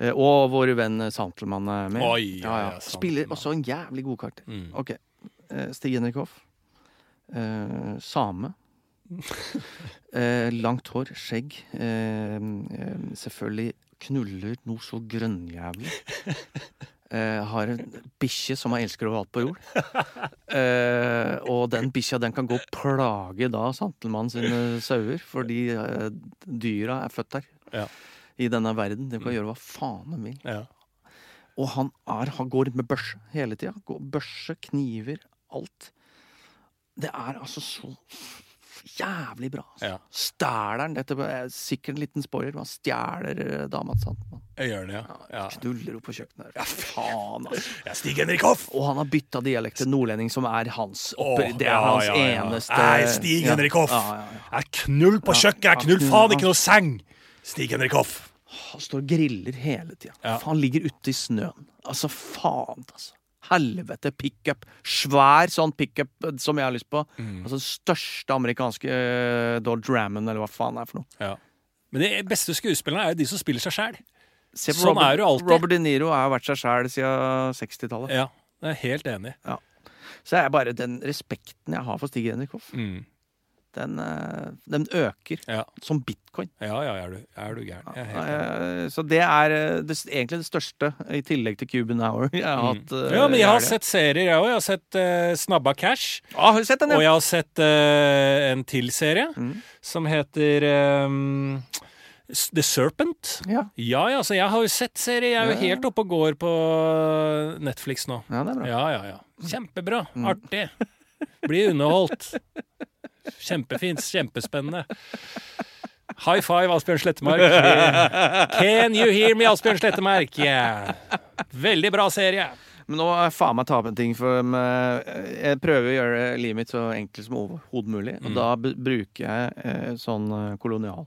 Eh, Og vår venn Santelmann er med. Oi, ja, ja. Spiller også en jævlig god karakter. Mm. Ok. Eh, Stig Henrik Hoff. Eh, same. Eh, langt hår, skjegg. Eh, selvfølgelig knuller noe så grønnjævlig. Eh, har en bikkje som han elsker overalt på jord. Eh, og den bikkja den kan gå og plage da santelmannen sine sauer, fordi eh, dyra er født der. Ja. I denne verden. De kan gjøre hva faen de vil. Ja. Og han, er, han går med børse hele tida. Børse, kniver, alt. Det er altså så jævlig bra. Altså. Ja. Stjeler han Dette er sikkert en liten spoiler, men han stjeler eh, dama til Sandmann. Gjør det, ja. ja. Knuller opp på kjøkkenet. Ja, faen, altså. Stig Henrik Hoff! Og han har bytta dialekt til nordlending, som er hans Åh, Det er ja, hans eneste Nei, Stig Henrik Hoff. Jeg knull på kjøkkenet, jeg knull faen ikke noe seng! Stig Henrik Hoff. Han står og griller hele tida. Han ligger ute i snøen. Altså, faen, altså. Helvete, pickup. Svær sånn pickup eh, som jeg har lyst på. Mm. Altså største amerikanske uh, Dodge Rammon, eller hva faen det er for noe. Ja. Men de beste skuespillerne er jo de som spiller seg sjæl. Sånn Robert, er det jo alltid. Robert De Niro har vært seg sjæl siden 60-tallet. Ja, jeg er helt enig. Ja. Så er bare den respekten jeg har for Stig Henrik Hoff, Mm. Den, eh, den øker Ja. som bitcoin. ja, ja, er du, er du gæren. Enig. Eh, Så det er eh, det, egentlig det største, i tillegg til Cuban Hour, jeg har hatt. Mm. eh, Ja, men jeg har sett serier, jeg òg. Jeg har sett uh, Snabba Cash. Ah, har du sett den, Og jeg har sett uh, en til serie Mm. som heter um, The Serpent. ja? Ja, ja, så jeg har jo sett serie. Jeg er jo Ja, ja. helt oppe og går på Netflix nå. Ja, det er bra. Ja, ja, ja. Kjempebra. Mm. Artig. Blir underholdt. Kjempefint. Kjempespennende. High five, Asbjørn Slettemark. Can you hear me, Asbjørn Slettemark? Yeah. Veldig bra serie. Men nå er faen meg ta opp en ting, for um, jeg prøver å gjøre livet mitt så enkelt som overhodet mulig. Og Mm. da bruker jeg eh, sånn eh, kolonial.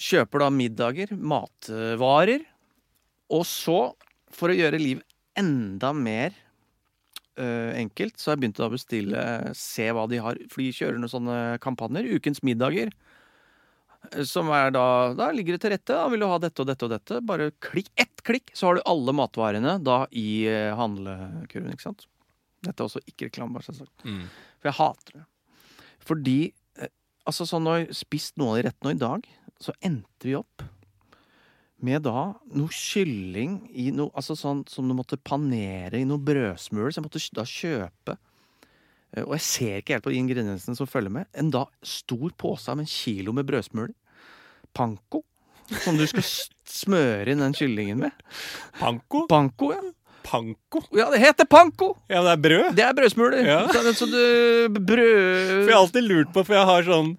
Kjøper da middager, matvarer, og så, for å gjøre liv enda mer eh, enkelt, så har jeg begynt å bestille Se hva de har. For de kjører noen sånne kampanjer. Ukens middager. eh, Som er da Da ligger det til rette. Da vil du ha dette og dette og dette. Bare klikk, ett klikk, så har du alle matvarene da i eh, handlekurven, ikke sant? Dette er også ikke reklame, bare så sagt. Mm. For jeg hater det. Fordi eh, Altså, sånn når jeg spist noen av de rettene, i dag så endte vi opp med da noe kylling i noe Altså sånn som du måtte panere i noe brødsmuler. Så jeg måtte da kjøpe eh, Og jeg ser ikke helt på de ingrediensene som følger med. En da stor pose med en kilo med brødsmuler. Panko. Som du skal smøre inn den kyllingen med. Panko? Panko, ja. Panko? Ja, det heter panko! Ja, men det er brød. Det er brødsmuler. Ja. Så, så du brød... For jeg har alltid lurt på, for jeg har sånn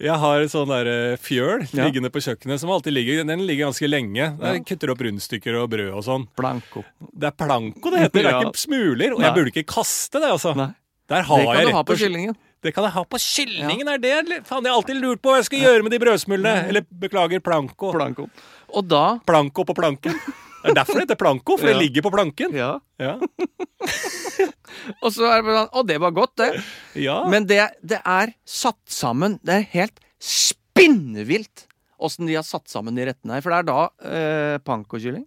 Jeg har sånn der eh, fjøl Ja. liggende på kjøkkenet som alltid ligger Den ligger ganske lenge. Der Ja. kutter opp rundstykker og brød og sånn. Planko. Det er planko det heter, det er ikke smuler. Og Nei. jeg burde ikke kaste det, altså. Nei. Der har Det kan jeg du ha på kyllingen. Det kan jeg ha på kyllingen, er det? Faen, jeg har alltid lurt på hva jeg skal gjøre med de brødsmulene. Eller beklager, planko. planko. Og da Planko på planken. Det er derfor det heter planko, for Ja. det ligger på planken. Ja. Ja. Og så er det sånn Å, det var godt, det. ja. Men det, det er satt sammen Det er helt spinnvilt åssen de har satt sammen de rettene her. For det er da eh, pankokylling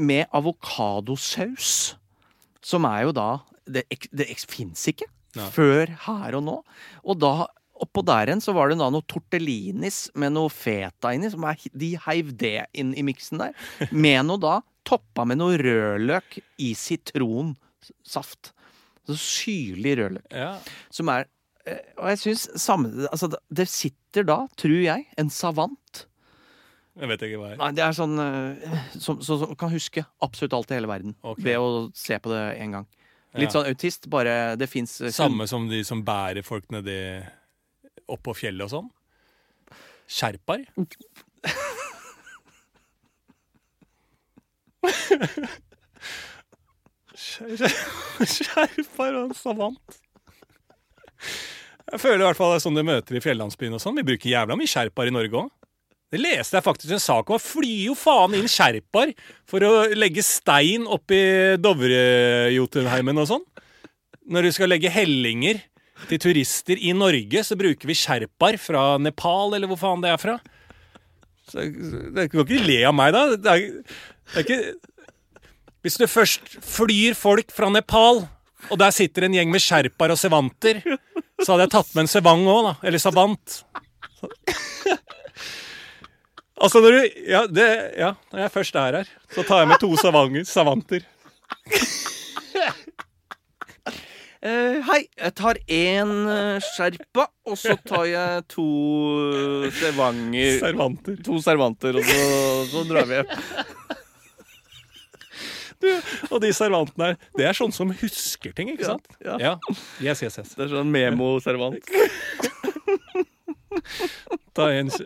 med avokadosaus, som er jo da Det, det fins ikke Nei. før her og nå. Og da Oppå der igjen så var det da noe tortellinis med noe feta inni. Som er, de heiv det inn i miksen der. Med noe da toppa med noe rødløk i sitronsaft. Så syrlig rødløk ja. som er eh, Og jeg syns samme Altså, det- sitter da, tror jeg, en savant Jeg vet ikke hva er. Nei, det er sånn eh, som, som, som kan huske absolutt alt i hele verden okay. ved å se på det én gang. Litt Ja. sånn autist, bare det fins Samme som de som bærer folk nedi oppå fjellet og sånn. Sherpaer. Sherpaer og en savant. Jeg føler i hvert fall det er sånn de møter i fjellandsbyen og sånn. Vi bruker jævla mye sherpaer i Norge òg. Det leste jeg faktisk en sak om. Flyr jo faen inn sherpaer for å legge stein oppi Dovrejotunheimen og sånn. Når du skal legge hellinger til turister i Norge, så bruker vi sherpaer fra Nepal, eller hvor faen det er fra. Så det kan ikke le av meg, da. Det er, det er ikke Hvis du først flyr folk fra Nepal, og der sitter en gjeng med sherpaer og sevanter, så hadde jeg tatt med en sevang òg, da. Eller savant. Så. Altså, når du Ja, det, ja når jeg først er her, så tar jeg med to savanger, savanter. Eh, hei, jeg tar én uh, sherpa, og så tar jeg to servanger Servanter. To servanter, og så, så drar vi hjem. Og de servantene her, det er sånn som husker ting, ikke sant? ja. Yes, yes, yes. Det er sånn memo-servant. Ta en Så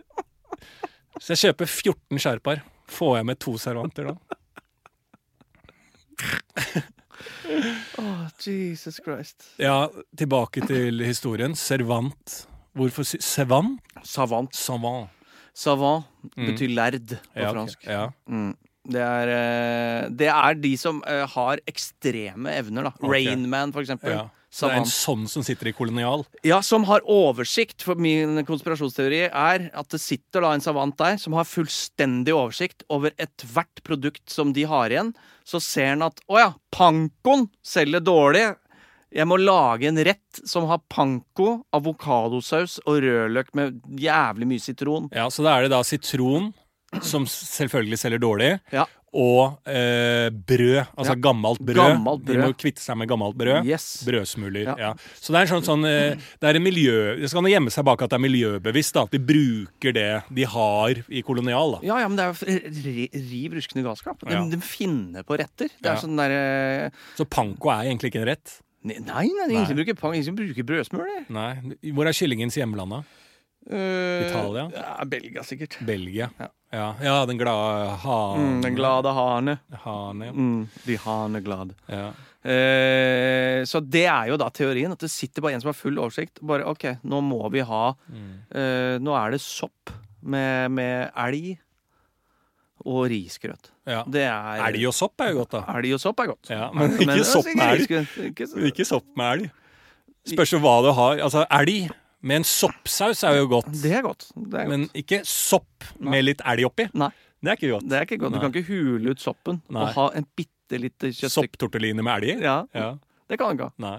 jeg kjøper 14 sherpaer. Får jeg med to servanter da? Oh, Jesus Christ. Ja, tilbake til historien. Servant. Hvorfor si Savant? Savant. Savant. Savant betyr lærd på Ja, fransk. fransk. Ja. Mm. Det, er, eh, det er de som eh, har ekstreme evner, da. okay. Rainman, for eksempel. ja. Så det er en sånn som sitter i kolonial? Ja, som har oversikt. For min konspirasjonsteori er at det sitter da en savant der som har fullstendig oversikt over ethvert produkt som de har igjen. Så ser han at å ja, pankoen selger dårlig. Jeg må lage en rett som har panko, avokadosaus og rødløk med jævlig mye sitron. Ja, Så da er det da sitron, som selvfølgelig selger dårlig, Ja. Og eh, brød. Altså Ja. gammelt brød. Gammelt De må kvitte seg med gammelt brød. Yes. Brødsmuler. Ja. Ja. Så det er en sånn, sånn eh, Det er en miljø Det skal gjemme seg bak at det er miljøbevisst. da At de bruker det de har i kolonial. da Ja, ja, men det er jo riv ruskende galskap. De, de finner på retter. Det er sånn derre Så panko er egentlig ikke en rett. Nei, nei, nei. ingen bruker pang, ingen bruker. Hvor er kyllingens hjemland, da? Uh, Italia? Ja, Belgia, sikkert. Belgia. Ja. Ja, ja den glade hane. Mm, den glade hane. Hane, ja. Mm, de haneglade. ja. Eh, så det er jo da teorien, at det sitter bare en som har full oversikt. Bare OK, nå må vi ha Mm. eh, Nå er det sopp med, med elg og risgrøt. ja. Er Elg og sopp er jo godt, da. Elg og sopp er godt. Ja, men ikke sopp med elg. risgrøt, Ikke så- Ikke sopp med elg. Spørs jo hva du har. Altså, elg med en soppsaus er jo godt. Det er godt. Det er godt. Men ikke sopp med litt elg oppi. Nei. Det er ikke godt. Det er ikke godt. Du Nei. kan ikke hule ut soppen Nei. og ha en bitte lite kjøttstykke. Sopptortellini med elg i? Ja, Ja. det kan du ikke ha. Nei.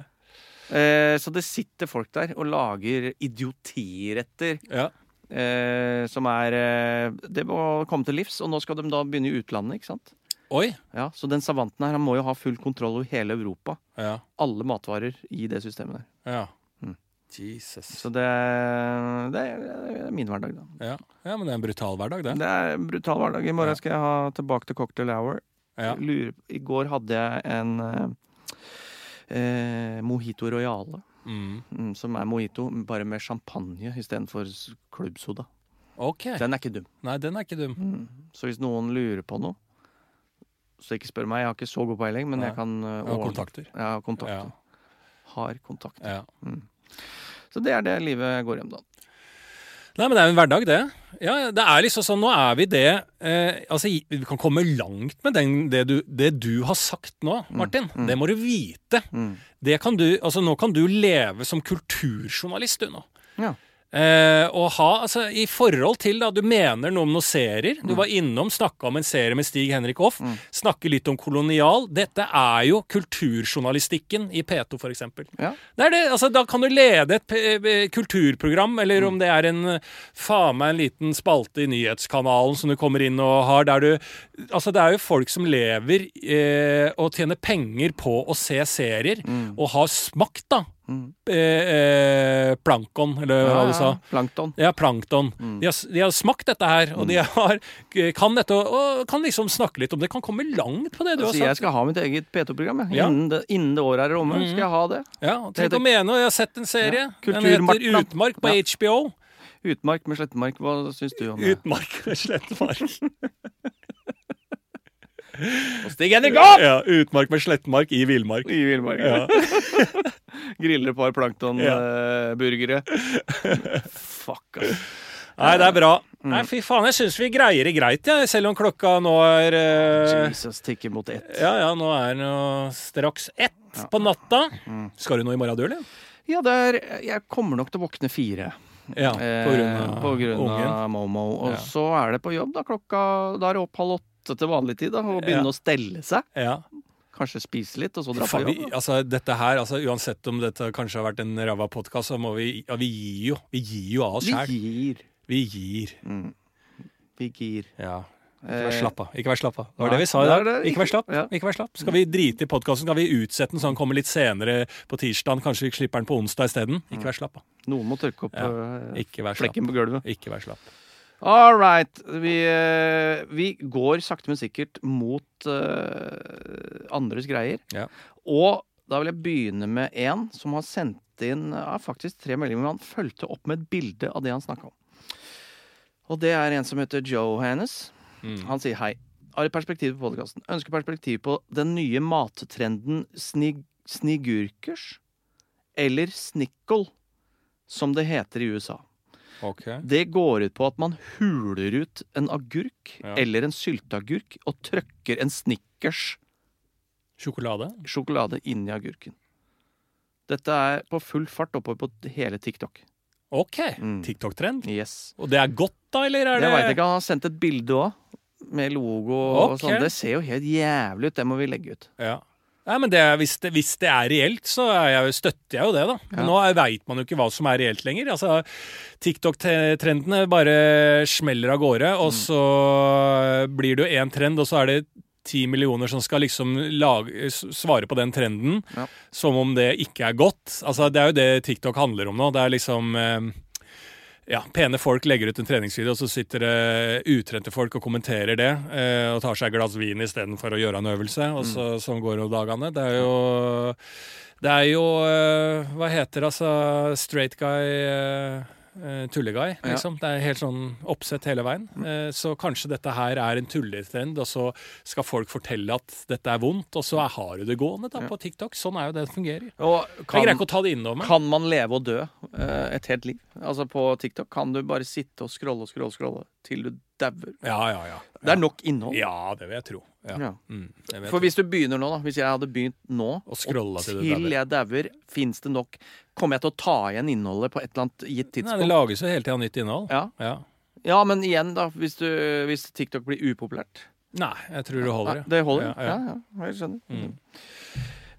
Eh, så det sitter folk der og lager idiotiretter Ja. eh, som er eh, Det må komme til livs, og nå skal de da begynne i utlandet, ikke sant? Oi. Ja, Så den savanten her han må jo ha full kontroll over hele Europa. Ja. Alle matvarer i det systemet der. ja. Mm. Jesus. Så det, det, er, det er min hverdag, da. Ja. ja, men det er en brutal hverdag, det. Det er en brutal hverdag. I morgen Ja. skal jeg ha tilbake til cocktail hour. Ja. Lurer, I går hadde jeg en eh, eh, mojito royale. Mm. Mm, som er mojito, bare med champagne istedenfor klubbsoda. Okay. Den er ikke dum. Nei, den er ikke dum. Mm. Så hvis noen lurer på noe, så ikke spør meg. Jeg har ikke så god peiling, men Nei. jeg kan uh, jeg har kontakter. Jeg har kontakter. Ja. Har kontakter. Ja. Så det er det livet går om, da. Nei, men det er jo en hverdag, det. Ja, det er liksom sånn, Nå er vi det eh, Altså, Vi kan komme langt med den, det, du, det du har sagt nå, Martin. Det må du vite. Mm. Det kan du, altså Nå kan du leve som kulturjournalist, du nå. Ja. Eh, og ha, altså I forhold til da, Du mener noe om noen serier. Du var innom, snakka om en serie med Stig Henrik Hoff. Snakke litt om kolonial. Dette er jo kulturjournalistikken i P2, f.eks. Ja. Det det, altså Da kan du lede et eh, kulturprogram, eller om det er en eh, faen meg en liten spalte i nyhetskanalen som du kommer inn og har, der du Altså, det er jo folk som lever eh, og tjener penger på å se serier, og har smakt, da. Eh, eh, plankon, eller hva du sa. Plankton. Ja, plankton. De, har, de har smakt dette her, og de har, kan dette og, kan liksom snakke litt om det. Kan komme langt på det du altså, har jeg skal ha mitt eget P2-program. Ja. Innen, det, innen det året er omme, skal jeg ha det. Ja, Tenk å mene, og jeg har sett en serie. Ja, Den heter. Utmark på Ja. HBO. Utmark med slettemark, hva syns du om det? Utmark med slettemark. Og Stig Henrik opp! Ja, utmark med slettmark i villmark. I villmark. Ja. Griller et par Ja. Fuck, ass. Nei, det er bra. Mm. Nei, fy faen, jeg syns vi greier det greit, ja, selv om klokka nå er uh... Jesus, tikker mot ett. Ja, ja, nå er det jo straks ett på natta. Mm. Skal du noe i morgen, du, eller? Ja, det er, jeg kommer nok til å våkne fire. Ja, på grunn av på grunn av Momo. Og Ja. så er det på jobb, da. Klokka Da er det opp halv åtte til vanlig tid, da. Og begynne Ja. å stelle seg. Ja. Kanskje spise litt, og så dra på vi, jobb. altså, dette her, altså, Uansett om dette kanskje har vært en ræva podkast, så må vi ja, Vi gir jo Vi gir jo av oss Vi gir. Vi gir. Vi gir. Ja. Ikke vær Eh, slapp av. Ikke vær slapp av. Det var det vi sa i dag. Ikke vær slapp. Ikke vær slapp. Skal vi drite i podkasten, skal vi utsette den så den kommer litt senere på tirsdag. Kanskje vi slipper den på onsdag isteden. Ikke vær slapp av. Noen må tørke opp Ja. eh, flekken på gulvet. Ikke vær slapp. All right. Vi, eh, vi går sakte, men sikkert mot uh, andres greier. Ja. Og da vil jeg begynne med en som har sendt inn ja, faktisk tre meldinger, men han fulgte opp med et bilde av det han snakka om. Og det er en som heter Johannes. Mm. Han sier hei. Har et perspektiv på podkasten. Ønsker perspektiv på den nye mattrenden snig, snigurkers. Eller snickle, som det heter i USA. Ok. Det går ut på at man huler ut en agurk Ja. eller en sylteagurk og trøkker en Snickers Sjokolade? sjokolade inn i agurken. Dette er på full fart oppover på hele TikTok. Ok. Mm. TikTok-trend. Yes. Og det er godt, da, eller er Jeg det veit ikke, han har sendt et bilde òg, med logo og sånn. Det ser jo helt jævlig ut. Det må vi legge ut. Ja. Nei, men det, hvis, det, hvis det er reelt, så er jeg, støtter jeg jo det, da. Men Ja. nå veit man jo ikke hva som er reelt lenger. Altså, TikTok-trendene bare smeller av gårde, Mm. og så blir det jo én trend, og så er det ti millioner som skal liksom lage, svare på den trenden Ja. som om det ikke er godt. Altså, det er jo det TikTok handler om nå. Det er liksom eh, ja, Pene folk legger ut en treningsvideo, og så sitter det utrente folk og kommenterer det. Eh, og tar seg et glass vin istedenfor å gjøre en øvelse. Og så, Sånn går jo dagene. Det er jo Det er jo eh, Hva heter det, altså Straight guy eh, Tulleguy, Ja. liksom. Det er helt sånn oppsett hele veien. Eh, så kanskje dette her er en tulletrend, og så skal folk fortelle at dette er vondt, og så er, har du det gående da, Ja. på TikTok. Sånn er jo det det fungerer. Og Jeg greier ikke å ta det innover meg. kan man leve og dø eh, et helt liv? Altså På TikTok kan du bare sitte og scrolle og scrolle, scrolle til du dauer. Ja, ja, ja. Det er nok innhold. Ja, det vil jeg tro. Ja. Mm, jeg For hvis du begynner nå, da Hvis jeg hadde begynt nå, Og og til jeg dauer, fins det nok Kommer jeg til å ta igjen innholdet på et eller annet gitt tidspunkt? Nei, det lages jo hele tida nytt innhold. ja. Ja. ja, men igjen, da. Hvis, du, hvis TikTok blir upopulært. Nei, jeg tror det holder. Ja. det holder? Ja, Ja, jeg skjønner. Mm.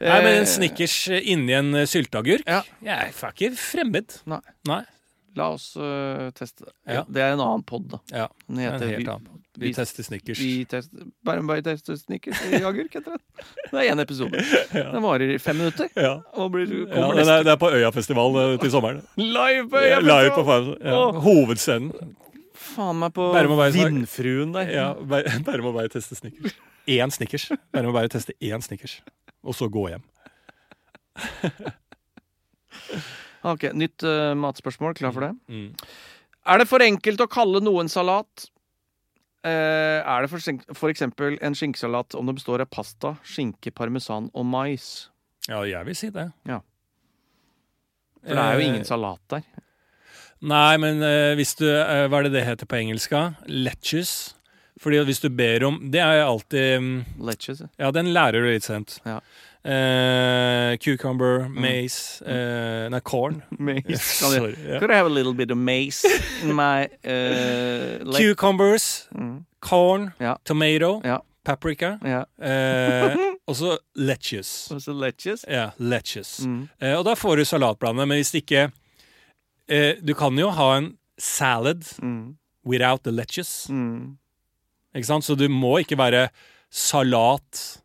Nei, men Eh, en Snickers inni en eh, sylteagurk Ja. Jeg er ikke fremmed. Nei. Nei. La oss uh, teste det. Ja. Det er en annen pod, da. Ja, Den heter en helt Vi- annen. Vi vi- tester Snickers. Vi test, Bare bare tester Snickers i agurk, heter det. Det er én episode. Den varer i fem minutter. Ja. Og blir, Ja, det, er, det er på Øyafestival eh, til sommeren. live på Ja, Øyafestival! Live på Farm. Ja. Åh. Hovedscenen. Faen meg på Bærum og Vindfruen der. Ja, Bærum og Beyer tester Snickers. én Snickers. Bare må bare teste én Snickers, og så gå hjem. Ok, Nytt uh, matspørsmål. Klar for det? Mm. Er det for enkelt å kalle noe en salat? Uh, er det for, for eksempel en skinkesalat om det består av pasta, skinke, parmesan og mais? Ja, jeg vil si det. Ja. For det er jo Eh, ingen salat der. Nei, men uh, hvis du uh, Hva er det det heter på engelsk? Letches. Fordi hvis du ber om Det er alltid um, Letches. Ja, den lærer du litt sent. Ja. Eh, cucumber, maize uh, Nei, corn. Maize. Sorry. yeah. Could I have a little bit of maize in my uh? Cucumbers, Mm. corn, yeah. tomato, yeah. paprika. Eh, og så lettuce. Og letches. Ja, lettuce. Mm. Eh, og da får du salatblandet, men hvis ikke eh, Du kan jo ha en salad Mm. without the lettuce. Mm. Ikke sant? Så du må ikke være salat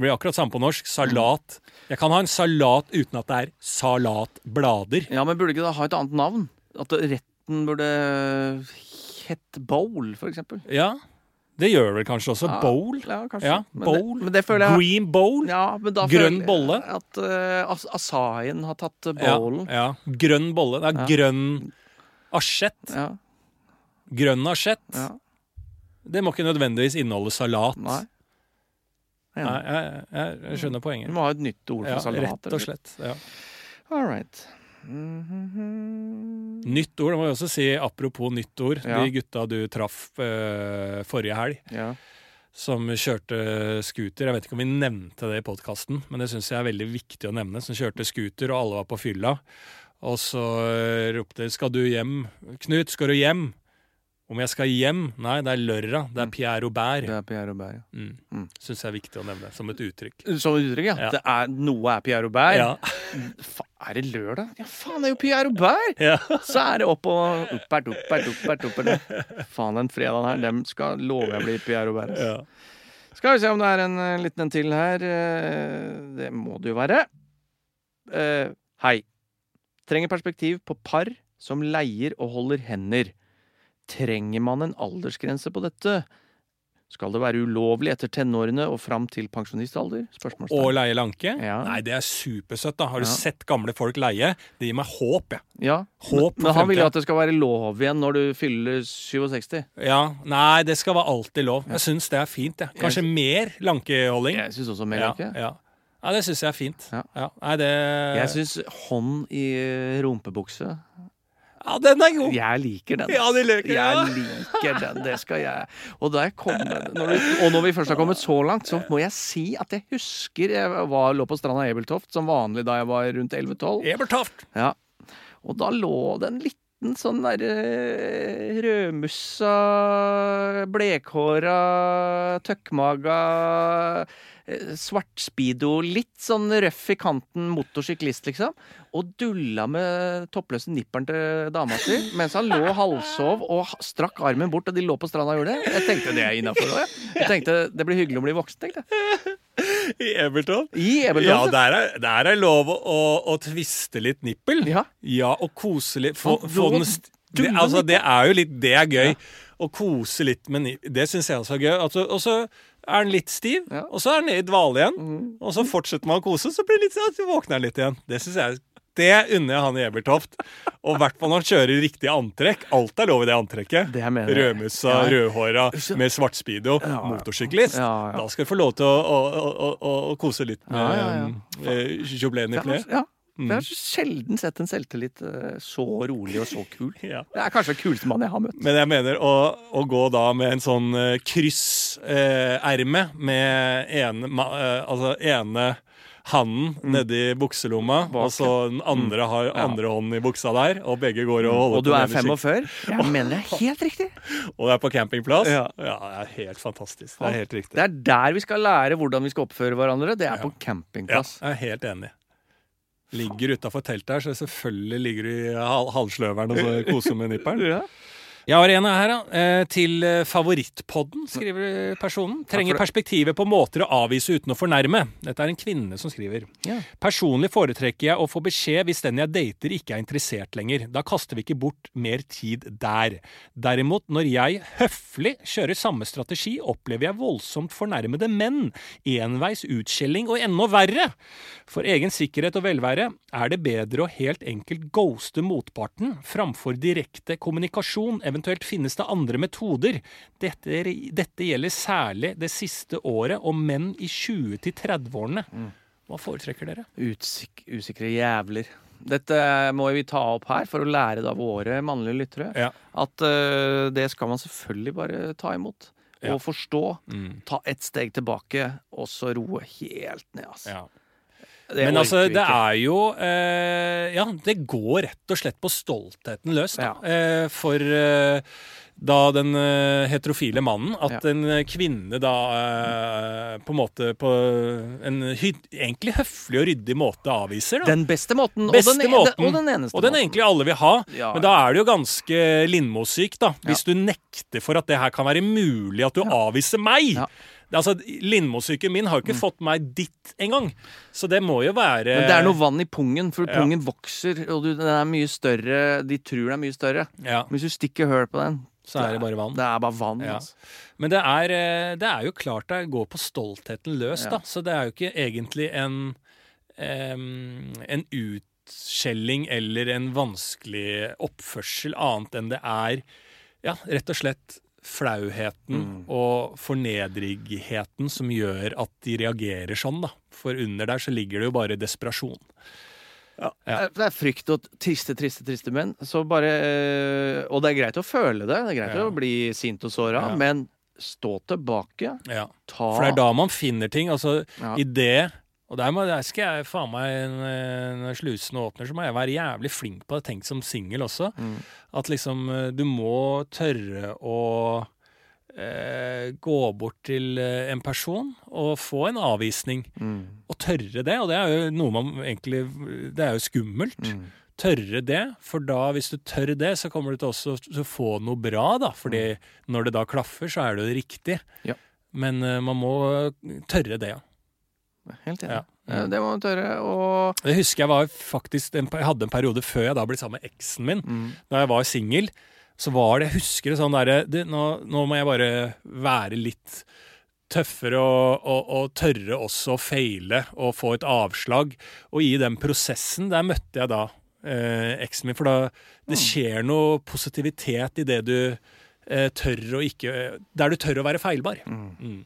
Det blir akkurat samme på norsk. Salat. Jeg kan ha en salat uten at det er salatblader. Ja, men burde ikke det ha et annet navn? At retten burde hett bowl, for eksempel? Ja, det gjør vel kanskje også. Ja, Bowl. Ja, kanskje. Ja, men, bowl. Det, men det jeg Green bowl. ja, men da Grønn føler jeg bolle. At uh, asaien har tatt Ja, bowlen. ja. Grønn bolle. Det er grønn asjett. Ja. Grønn asjett. ja. Det må ikke nødvendigvis inneholde salat. Nei. Jeg, jeg, jeg skjønner Du må ha et nytt ord for Ja, salat. rett og slett. Ja. All right. Mhm. Nytt ord, det må vi også si apropos nytt ord. Ja. De gutta du traff uh, forrige helg, Ja. som kjørte scooter. Jeg vet ikke om vi nevnte det i podkasten, men det syns jeg er veldig viktig å nevne. Som kjørte scooter, og alle var på fylla. Og så eh, ropte de 'Skal du hjem?' 'Knut, skal du hjem?' Om jeg skal hjem? Nei, det er lørdag. Det er Pierre Robert. Det er Pierre Robert. ja. Mm. Mm. Syns jeg er viktig å nevne som et uttrykk. Som et uttrykk, ja. Ja. Det er, noe er Pierre Robert. Ja. Er det lørdag? Ja, faen, det er jo Pierre Robert! ja. Så er det opp og oppert, oppert, oppert, oppert. Faen, den fredagen her, dem skal love jeg blir Pierre Robert. ja. Skal vi se om det er en eh, liten en til her. Eh, Det må det jo være. Uh, hei. Trenger perspektiv på par som leier og holder hender. Trenger man en aldersgrense på dette? Skal det være ulovlig etter tenårene og fram til pensjonistalder? Og leie lanke? Ja. Nei, det er supersøtt. da Har du Ja. sett gamle folk leie? Det gir meg håp, jeg. Ja, Håp men men han vil jo at det skal være lov igjen når du fyller 67. Ja, Nei, det skal være alltid lov. Jeg syns det er fint. jeg. Kanskje mer lankeholding? Jeg syns også mer lanke. ja. ja, det syns jeg er fint. Ja. Ja. Nei, det Jeg syns hånd i rumpebukse Ja, den er god! Jeg liker den. Ja, de liker jeg ja. liker den. Det skal jeg. Og, kom, når vi, og når vi først har kommet så langt, så må jeg si at jeg husker Jeg var, lå på stranda i Ebeltoft som vanlig da jeg var rundt 11-12. Ebertoft! Ja. Og da lå den en liten sånn derre rødmussa, blekhåra, tøkkmaga eh, Svart speedo, litt sånn røff i kanten motorsyklist, liksom. Og dulla med toppløse nipperen til dama si mens han lå halvsov og strakk armen bort, og de lå på stranda og gjorde det. Jeg tenkte det er innafor òg, jeg. Jeg tenkte det blir hyggelig å bli voksen, tenkte jeg. I Ebelton? I Ja, Ebeltoft. der er, der er lov å, å, å tviste litt nippel. Ja. Ja, og kose litt. Få, Ja, få den det, altså, det er jo litt Det er gøy. Å kose litt med nippel. Det syns jeg også er gøy. Altså, og så er den litt stiv, Ja. og så er den i dvale igjen. Mm. Og så fortsetter man å kose, så blir det litt sånn at så våkner litt igjen. Det synes jeg det unner jeg han i Ebertoft. Og i hvert fall når han kjører riktig antrekk. Alt er lov i det antrekket. Det. Rødmussa, Ja. rødhåra med svart speedo, Ja. motorsyklist. Ja, ja. Da skal du få lov til å, å, å, å, kose litt med eh, joblen i fler. ja. Mm. Jeg har sjelden sett en selvtillit eh, så rolig og så kul. Ja. Det er kanskje den kuleste mannen jeg har møtt. Men jeg mener å, å gå da med en sånn krysserme eh, med ene, ma, eh, altså ene handen nedi bukselomma, Bak, og så den andre har Ja. andre hånden i buksa der, og begge går og holder på. Og du er den ene skikk- 45? Jeg mener det er helt riktig. Og det er på campingplass. Ja. det er helt fantastisk. Det er helt riktig. Det er der vi skal lære hvordan vi skal oppføre hverandre. Det er på Ja, campingplass. jeg er helt enig. Ligger utafor teltet her, så selvfølgelig ligger du i hal halvsløveren og så koser med nipperen. Ja. Jeg har en her, da. Eh, Til eh, favorittpodden, skriver personen. Trenger perspektivet på måter å avvise uten å fornærme. Dette er en kvinne som skriver. Ja. Personlig foretrekker jeg å få beskjed hvis den jeg dater ikke er interessert lenger. Da kaster vi ikke bort mer tid der. Derimot, når jeg høflig kjører samme strategi, opplever jeg voldsomt fornærmede menn, enveis utskjelling og enda verre. For egen sikkerhet og velvære er det bedre å helt enkelt ghoste motparten framfor direkte kommunikasjon, eventuelt finnes det andre metoder. Dette, dette gjelder særlig det siste året om menn i 20-30-årene. Hva foretrekker dere? Utsik usikre jævler. Dette må vi ta opp her for å lære det av våre mannlige lyttere. Ja. At uh, det skal man selvfølgelig bare ta imot. Ja. Og forstå. Mm. Ta ett steg tilbake, og så roe helt ned. Altså. Ja. Det Men altså, det er jo eh, Ja, det går rett og slett på stoltheten løs, da. Eh, for eh, da den eh, heterofile mannen at Ja. en kvinne da eh, på en måte på en egentlig høflig og ryddig måte avviser, da. Den beste måten, Beste og, den, måten. og den eneste og den måten. egentlig alle vil ha. Ja, Men da er det jo ganske Lindmo-syk, da. Hvis du nekter for at det her kan være mulig at du avviser meg. Altså, Lindmo-syken min har jo ikke fått meg dit engang. Så det må jo være Men det er noe vann i pungen, for Ja. pungen vokser, og du, den er mye større De tror den er mye større. Ja, Men hvis du stikker høl på den, så er det bare vann. det er bare vann. Ja. Altså. Men det er, eh, det er jo klart det går på stoltheten løs, da. Så det er jo ikke egentlig en um, en utskjelling eller en vanskelig oppførsel annet enn det er ja, rett og slett flauheten Mm. og fornedrigheten som gjør at de reagerer sånn, da. For under der så ligger det jo bare desperasjon. Ja. Det er frykt og triste, triste, triste menn. Så bare, eh, og det er greit å føle det. Det er greit Ja. å bli sint og såra, Ja. men stå tilbake. Ja. Ta For det er da man finner ting. Altså, Ja. i det Og der, må, der skal jeg faen meg Når slusene åpner, så må jeg være jævlig flink på det. Tenk som singel også. Mm. At liksom eh, du må tørre å eh, gå bort til eh, en person og få en avvisning. Mm. Og tørre det. Og det er jo noe man egentlig Det er jo skummelt. Mm. Tørre det, for da, hvis du tør det, så kommer du til også å få noe bra, da. Fordi når det da klaffer, så er det jo riktig. Mm. Ja. Men uh, man må tørre det, ja. Helt enig. Ja. Eh, Det må du tørre. Og Det husker jeg var faktisk en, Jeg hadde en periode før jeg da ble sammen med eksen min. mm. Da jeg var singel, så var det Jeg husker det sånn derre nå, nå må jeg bare være litt tøffere og, og, og tørre også å feile og få et avslag. Og i den prosessen, der møtte jeg da eh, eksen min. For da det skjer noe positivitet i det du eh, tør å ikke Der du tør å være feilbar. Mm.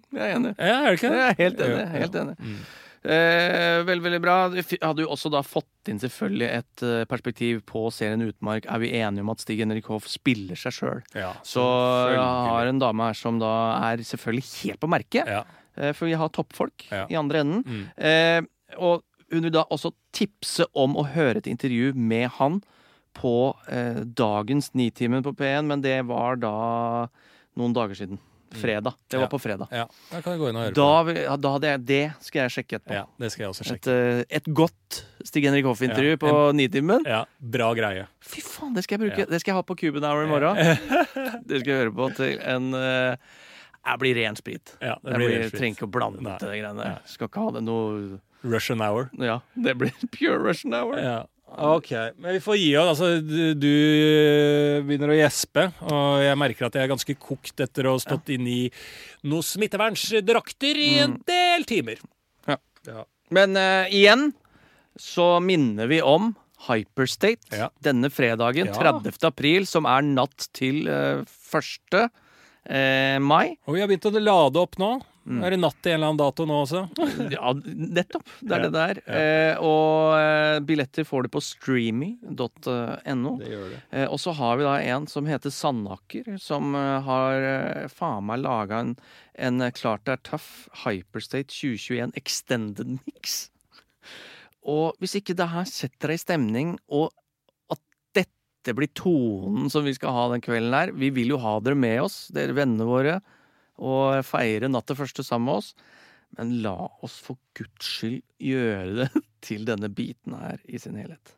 Jeg er enig. Ja, er det ikke Jeg er helt enig. Ja, ja. Helt enig. Mm. Eh, veldig, veldig bra. Hadde jo også da fått inn selvfølgelig et eh, perspektiv på serien Utmark. Er vi enige om at Stig Henrik Hoff spiller seg sjøl? Ja, Så jeg har en dame her som da er selvfølgelig helt på merket. ja. Eh, For vi har toppfolk Ja. i andre enden. Mm. Eh, og hun vil da også tipse om å høre et intervju med han på eh, dagens Nitimen på P1, men det var da noen dager siden. Fredag. Det var på fredag. Ja, da kan jeg gå inn og høre Da, på vil- da hadde jeg Det skal jeg sjekke etterpå. Ja, det skal jeg også Et, sjekke. eh, et godt Stig Henrik Hoff-intervju Ja, på Nitimen. Ja, bra greie. Fy faen, det skal jeg bruke. Ja. Det skal jeg ha på Cuban Hour i morgen. Det skal jeg høre på til en eh, Jeg blir ren sprit. Ja, det Jeg blir blir, helt fint. trenger ikke å blande Nei. det greiene der. Skal ikke ha det noe Russian hour. Ja, det blir pure Russian hour. Ja. Ok, men vi får gi oss. Altså, du, du begynner å gjespe, og jeg merker at jeg er ganske kokt etter å ha stått inne i noen smittevernsdrakter i en del timer. Ja. Ja. Men uh, igjen så minner vi om Hyperstate Ja. denne fredagen, Ja. 30. april, som er natt til uh, 1. Uh, mai. Og vi har begynt å lade opp nå. Mm. Er det natt til en eller annen dato nå også? Ja, nettopp. Det er Ja, det der. Eh, og eh, billetter får du på streamy.no. Eh, og så har vi da en som heter Sandaker, som eh, har eh, faen meg laga en, en Klart det er tøff Hyperstate 2021 Extended Mix. Og hvis ikke det her setter deg i stemning, og at dette blir tonen som vi skal ha den kvelden her Vi vil jo ha dere med oss, dere vennene våre, og feire natt til første sammen med oss. Men la oss for guds skyld gjøre det til denne biten her i sin helhet.